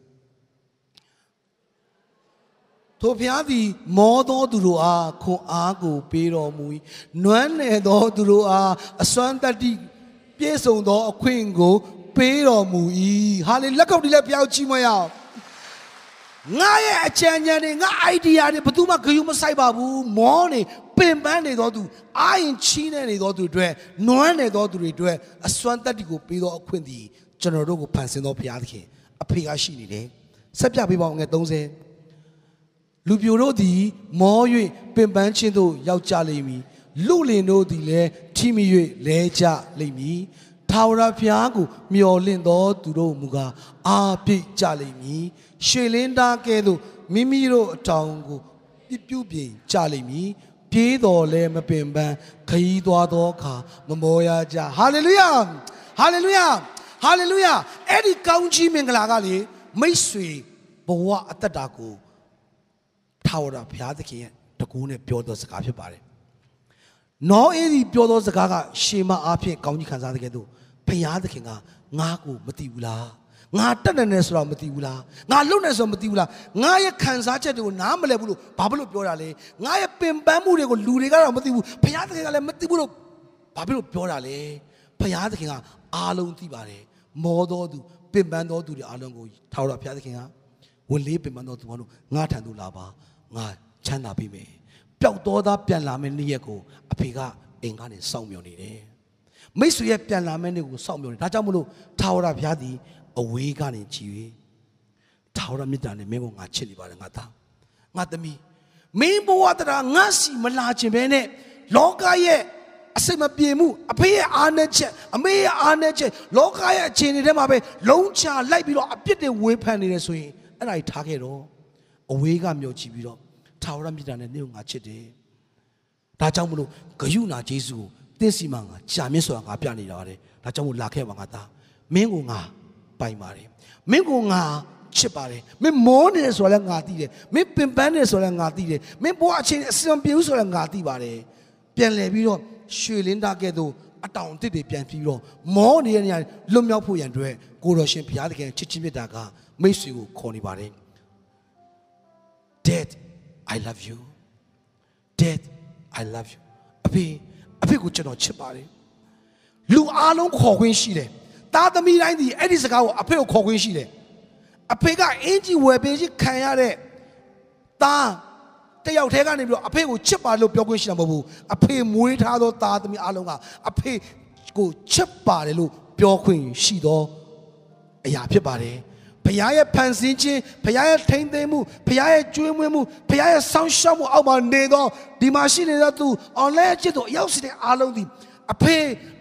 ထိုဘုရားသည်မောသောသူတို့အားခွန်အားကိုပေးတော်မူ၏နွမ်းနယ်သောသူတို့အားအစွမ်းတတ္တိပြည့်စုံသောအခွင့်ကို ပေးတော်မူ၏ဟာလေလက်ကုပ်ဒီလက်ဘုရားကြီးမွေးရအောင်ငါရဲ့အကြံဉာဏ်တွေငါ idea တွေဘယ်သူမှဂရုမစိုက်ပါဘူးမောနေပင်ပန်းနေသောသူအာရင်ချီးနေနေသောသူတွေနွမ်းနေသောသူတွေအတွက်အစွမ်းတတ္တိကိုပေးသောအခွင့်သည်ကျွန်တော်တို့ကိုဖန်ဆင်းသောဘုရားသခင်အဖေကရှိနေတယ်ဆက်ပြပေးပါဦးငယ်30လူပြိုတို့သည် မော၍ပင်ပန်းခြင်းသို့ရောက်ကြလိမ့်မည်လူလင်တို့သည်လည်းထိမိ၍လဲကြလိမ့်မည် ထာဝရဘုရားကိုမျှော်လင့်သောသူတို့မူကားအာပြစ်ကြလိမ့်မည်ရွှေလင်းသားကဲ့သို့မိမိတို့အတောင်ကိုပြပြုပြင်ကြလိမ့်မည်ပြေးတော်လဲမပင်ပန်းခရီးသွားသောအခါမမောရကြဟာလေလုယာဟာလေလုယာဟာလေလုယာအဲ့ဒီကောင်းကြီးမင်္ဂလာကလေမိတ်ဆွေဘဝအသက်တာကိုထာဝရဘုရားသခင်ရဲ့တကူနဲ့ပြောသောစကားဖြစ်ပါတယ်။နောအေးဒီပြောသောစကားကရှေမအားဖြင့်ကောင်းကြီးခံစားတဲ့ကဲ့သို့ ဘုရားသခင်ကငါ့ကိုမသိဘူးလား။ငါတက်နေတယ်ဆိုတော့မသိဘူးလား။ငါလုံနေဆိုတော့မသိဘူးလား။ငါရဲ့ခံစားချက်တွေကိုနားမလည်ဘူးလို့ဘာဖြစ်လို့ပြောတာလဲ။ငါရဲ့ပင်ပန်းမှုတွေကိုလူတွေကတော့မသိဘူး။ဘုရားသခင်ကလည်းမသိဘူးလို့ဘာဖြစ်လို့ပြောတာလဲ။ဘုရားသခင်ကအားလုံးသိပါတယ်။မောတော်သူပင်ပန်းတော်သူတွေအားလုံးကိုထာဝရဘုရားသခင်ကဝန်လေးပင်ပန်းတော်သူအားလုံးငါထံသို့လာပါ။ငါချမ်းသာပြီမယ်ပျောက်တော်သားပြန်လာမယ့်နေ့ရက်ကိုအဖေကအိမ်ကနေစောင့်မျှော်နေတယ် မိတ်ဆွေရဲ့ပြန်လာမယ့်နေ့ကိုစောင့်မျှော်နေဒါကြောင့်မလို့ထာဝရဘုရားသည်အဝေးကနေကြည်၍ထာဝရမေတ္တာနဲ့မင်းကိုငါချစ်နေပါတယ်ငါသားငါသမီးမင်းဘဝတရားငါစီမလာခြင်းပဲနဲ့လောကရဲ့အစိမ့်မပြေမှုအဖေရဲ့အားနဲ့ချက်အမေရဲ့အားနဲ့ချက်လောကရဲ့အခြေအနေထဲမှာပဲလုံးချလိုက်ပြီးတော့အပြစ်တွေဝေဖန်နေတယ်ဆိုရင်အဲ့ဒါကြီးထားခဲ့တော့အဝေးကမျှော်ကြည့်ပြီးတော့ထာဝရမြတ်တာနဲ့နေ့ကငါချစ်တယ်ဒါကြောင့်မလို့ဂယုနာဂျေစုကို တင်းစီမှာငါကြာမြင့်ဆိုတာငါပြနေတာပါတယ်ဒါကြောင့်မို့လာခဲ့ပါငါသားမင်းကိုငါပိုင်ပါတယ်မင်းကိုငါချစ်ပါတယ်မင်းမောနေတယ်ဆိုတော့လည်းငါသိတယ်မင်းပင်ပန်းနေဆိုတော့လည်းငါသိတယ်မင်းဘဝအချင်းအစံပြေဘူးဆိုတော့လည်းငါသိပါတယ်ပြန်လဲပြီးတော့ရွှေလင်းသားကဲ့သို့အတောင်အသစ်တွေပြန်ပြီးတော့မောနေတဲ့နေရာလွတ်မြောက်ဖို့ရန်အတွက်ကိုတော်ရှင်ဘုရားသခင်ချစ်ချင်းမြတ်တာကမိတ်ဆွေကိုခေါ်နေပါတယ် Dad I love you Dad I love you အဖေ အဖေကိုကျွန်တော်ချစ်ပါတယ်လူအားလုံးခေါ်ခွင့်ရှိတယ်သားသမီးတိုင်းဒီအဲ့ဒီစကားကိုအဖေကိုခေါ်ခွင့်ရှိတယ်အဖေကအင်ကြီးဝယ်ပေးခြင်းခံရတဲ့သားတယောက်တည်းကနေပြီးတော့အဖေကိုချစ်ပါလို့ပြောခွင့်ရှိတာမဟုတ်ဘူးအဖေမွေးထားသောသားသမီးအားလုံးကအဖေကိုချစ်ပါတယ်လို့ပြောခွင့်ရှိသောအရာဖြစ်ပါတယ် ဘုရားရဲ့ဖန်ဆင်းခြင်းဘုရားရဲ့ထိန်သိမ်းမှုဘုရားရဲ့ကျွေးမွေးမှုဘုရားရဲ့ဆောင်းရှောက်မှုအောက်မှာနေသောဒီမှာရှိနေတဲ့သူ online ချစ်သူအရောက်စီတဲ့အားလုံးဒီအဖေ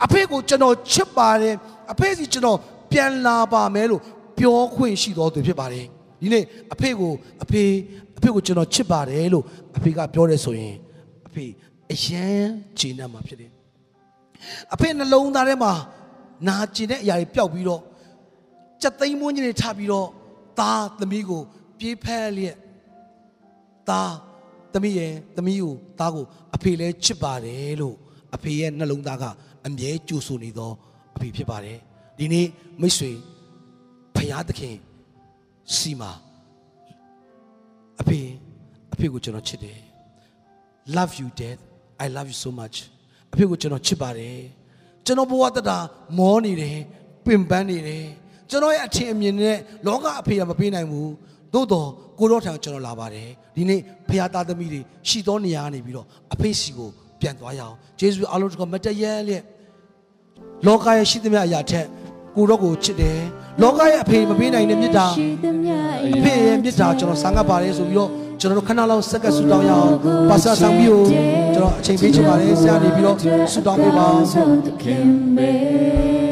အဖေကိုကျွန်တော်ချစ်ပါတယ်အဖေစီကျွန်တော်ပြန်လာပါမယ်လို့ပြောခွင့်ရှိတော်သူဖြစ်ပါတယ်ဒီနေ့အဖေကိုအဖေအဖေကိုကျွန်တော်ချစ်ပါတယ်လို့အဖေကပြောတယ်ဆိုရင်အဖေအယံဂျင်းနာမှာဖြစ်တယ်အဖေနှလုံးသားထဲမှာနာကျင်တဲ့အရာတွေပျောက်ပြီးတော့ ကြက်သိမ်းမွန်းကြီးတွေထပြီးတော့သားသမီးကိုပြေးဖက်လျက်သားသမီးရဲ့သမီးကိုသားကိုအဖေလည်းချစ်ပါတယ်လို့အဖေရဲ့နှလုံးသားကအမြဲကြိုဆိုနေသောအဖေဖြစ်ပါတယ်ဒီနေ့မိတ်ဆွေဖယားသခင်စီမာအဖေအဖေကိုကျွန်တော်ချစ်တယ် love you dad i love you so much အဖေကိုကျွန်တော်ချစ်ပါတယ်ကျွန်တော်ဘဝတတာမောနေတယ်ပင်ပန်းနေတယ် ကျွန်တော်ရဲ့အထင်အမြင်နဲ့လောကအဖေကမပေးနိုင်ဘူးသို့တော့ကိုတော့ထံကျွန်တော်လာပါတယ်ဒီနေ့ဖခင်သားသမီးတွေရှိသောနေရာကနေပြီးတော့အဖေစီကိုပြန်သွားရအောင်ယေရှုအားလုံးကမတည့်ရလျက်လောကရဲ့ရှိသမျှအရာထက်ကိုတော့ကိုချစ်တယ်လောကရဲ့အဖေမပေးနိုင်တဲ့မြတ်တာရှိသမျှအဖေရဲ့မြတ်တာကျွန်တော်ဆာငတ်ပါတယ်ဆိုပြီးတော့ကျွန်တော်တို့ခဏလောက်စက္ကပ်ဆူတောင်းရအောင်ပါစာဆောင်ပြီးကိုကျွန်တော်အချိန်ပေးချင်ပါတယ်ဆရာနေပြီးတော့ဆူတောင်းပေးပါဆိုသခင်မေ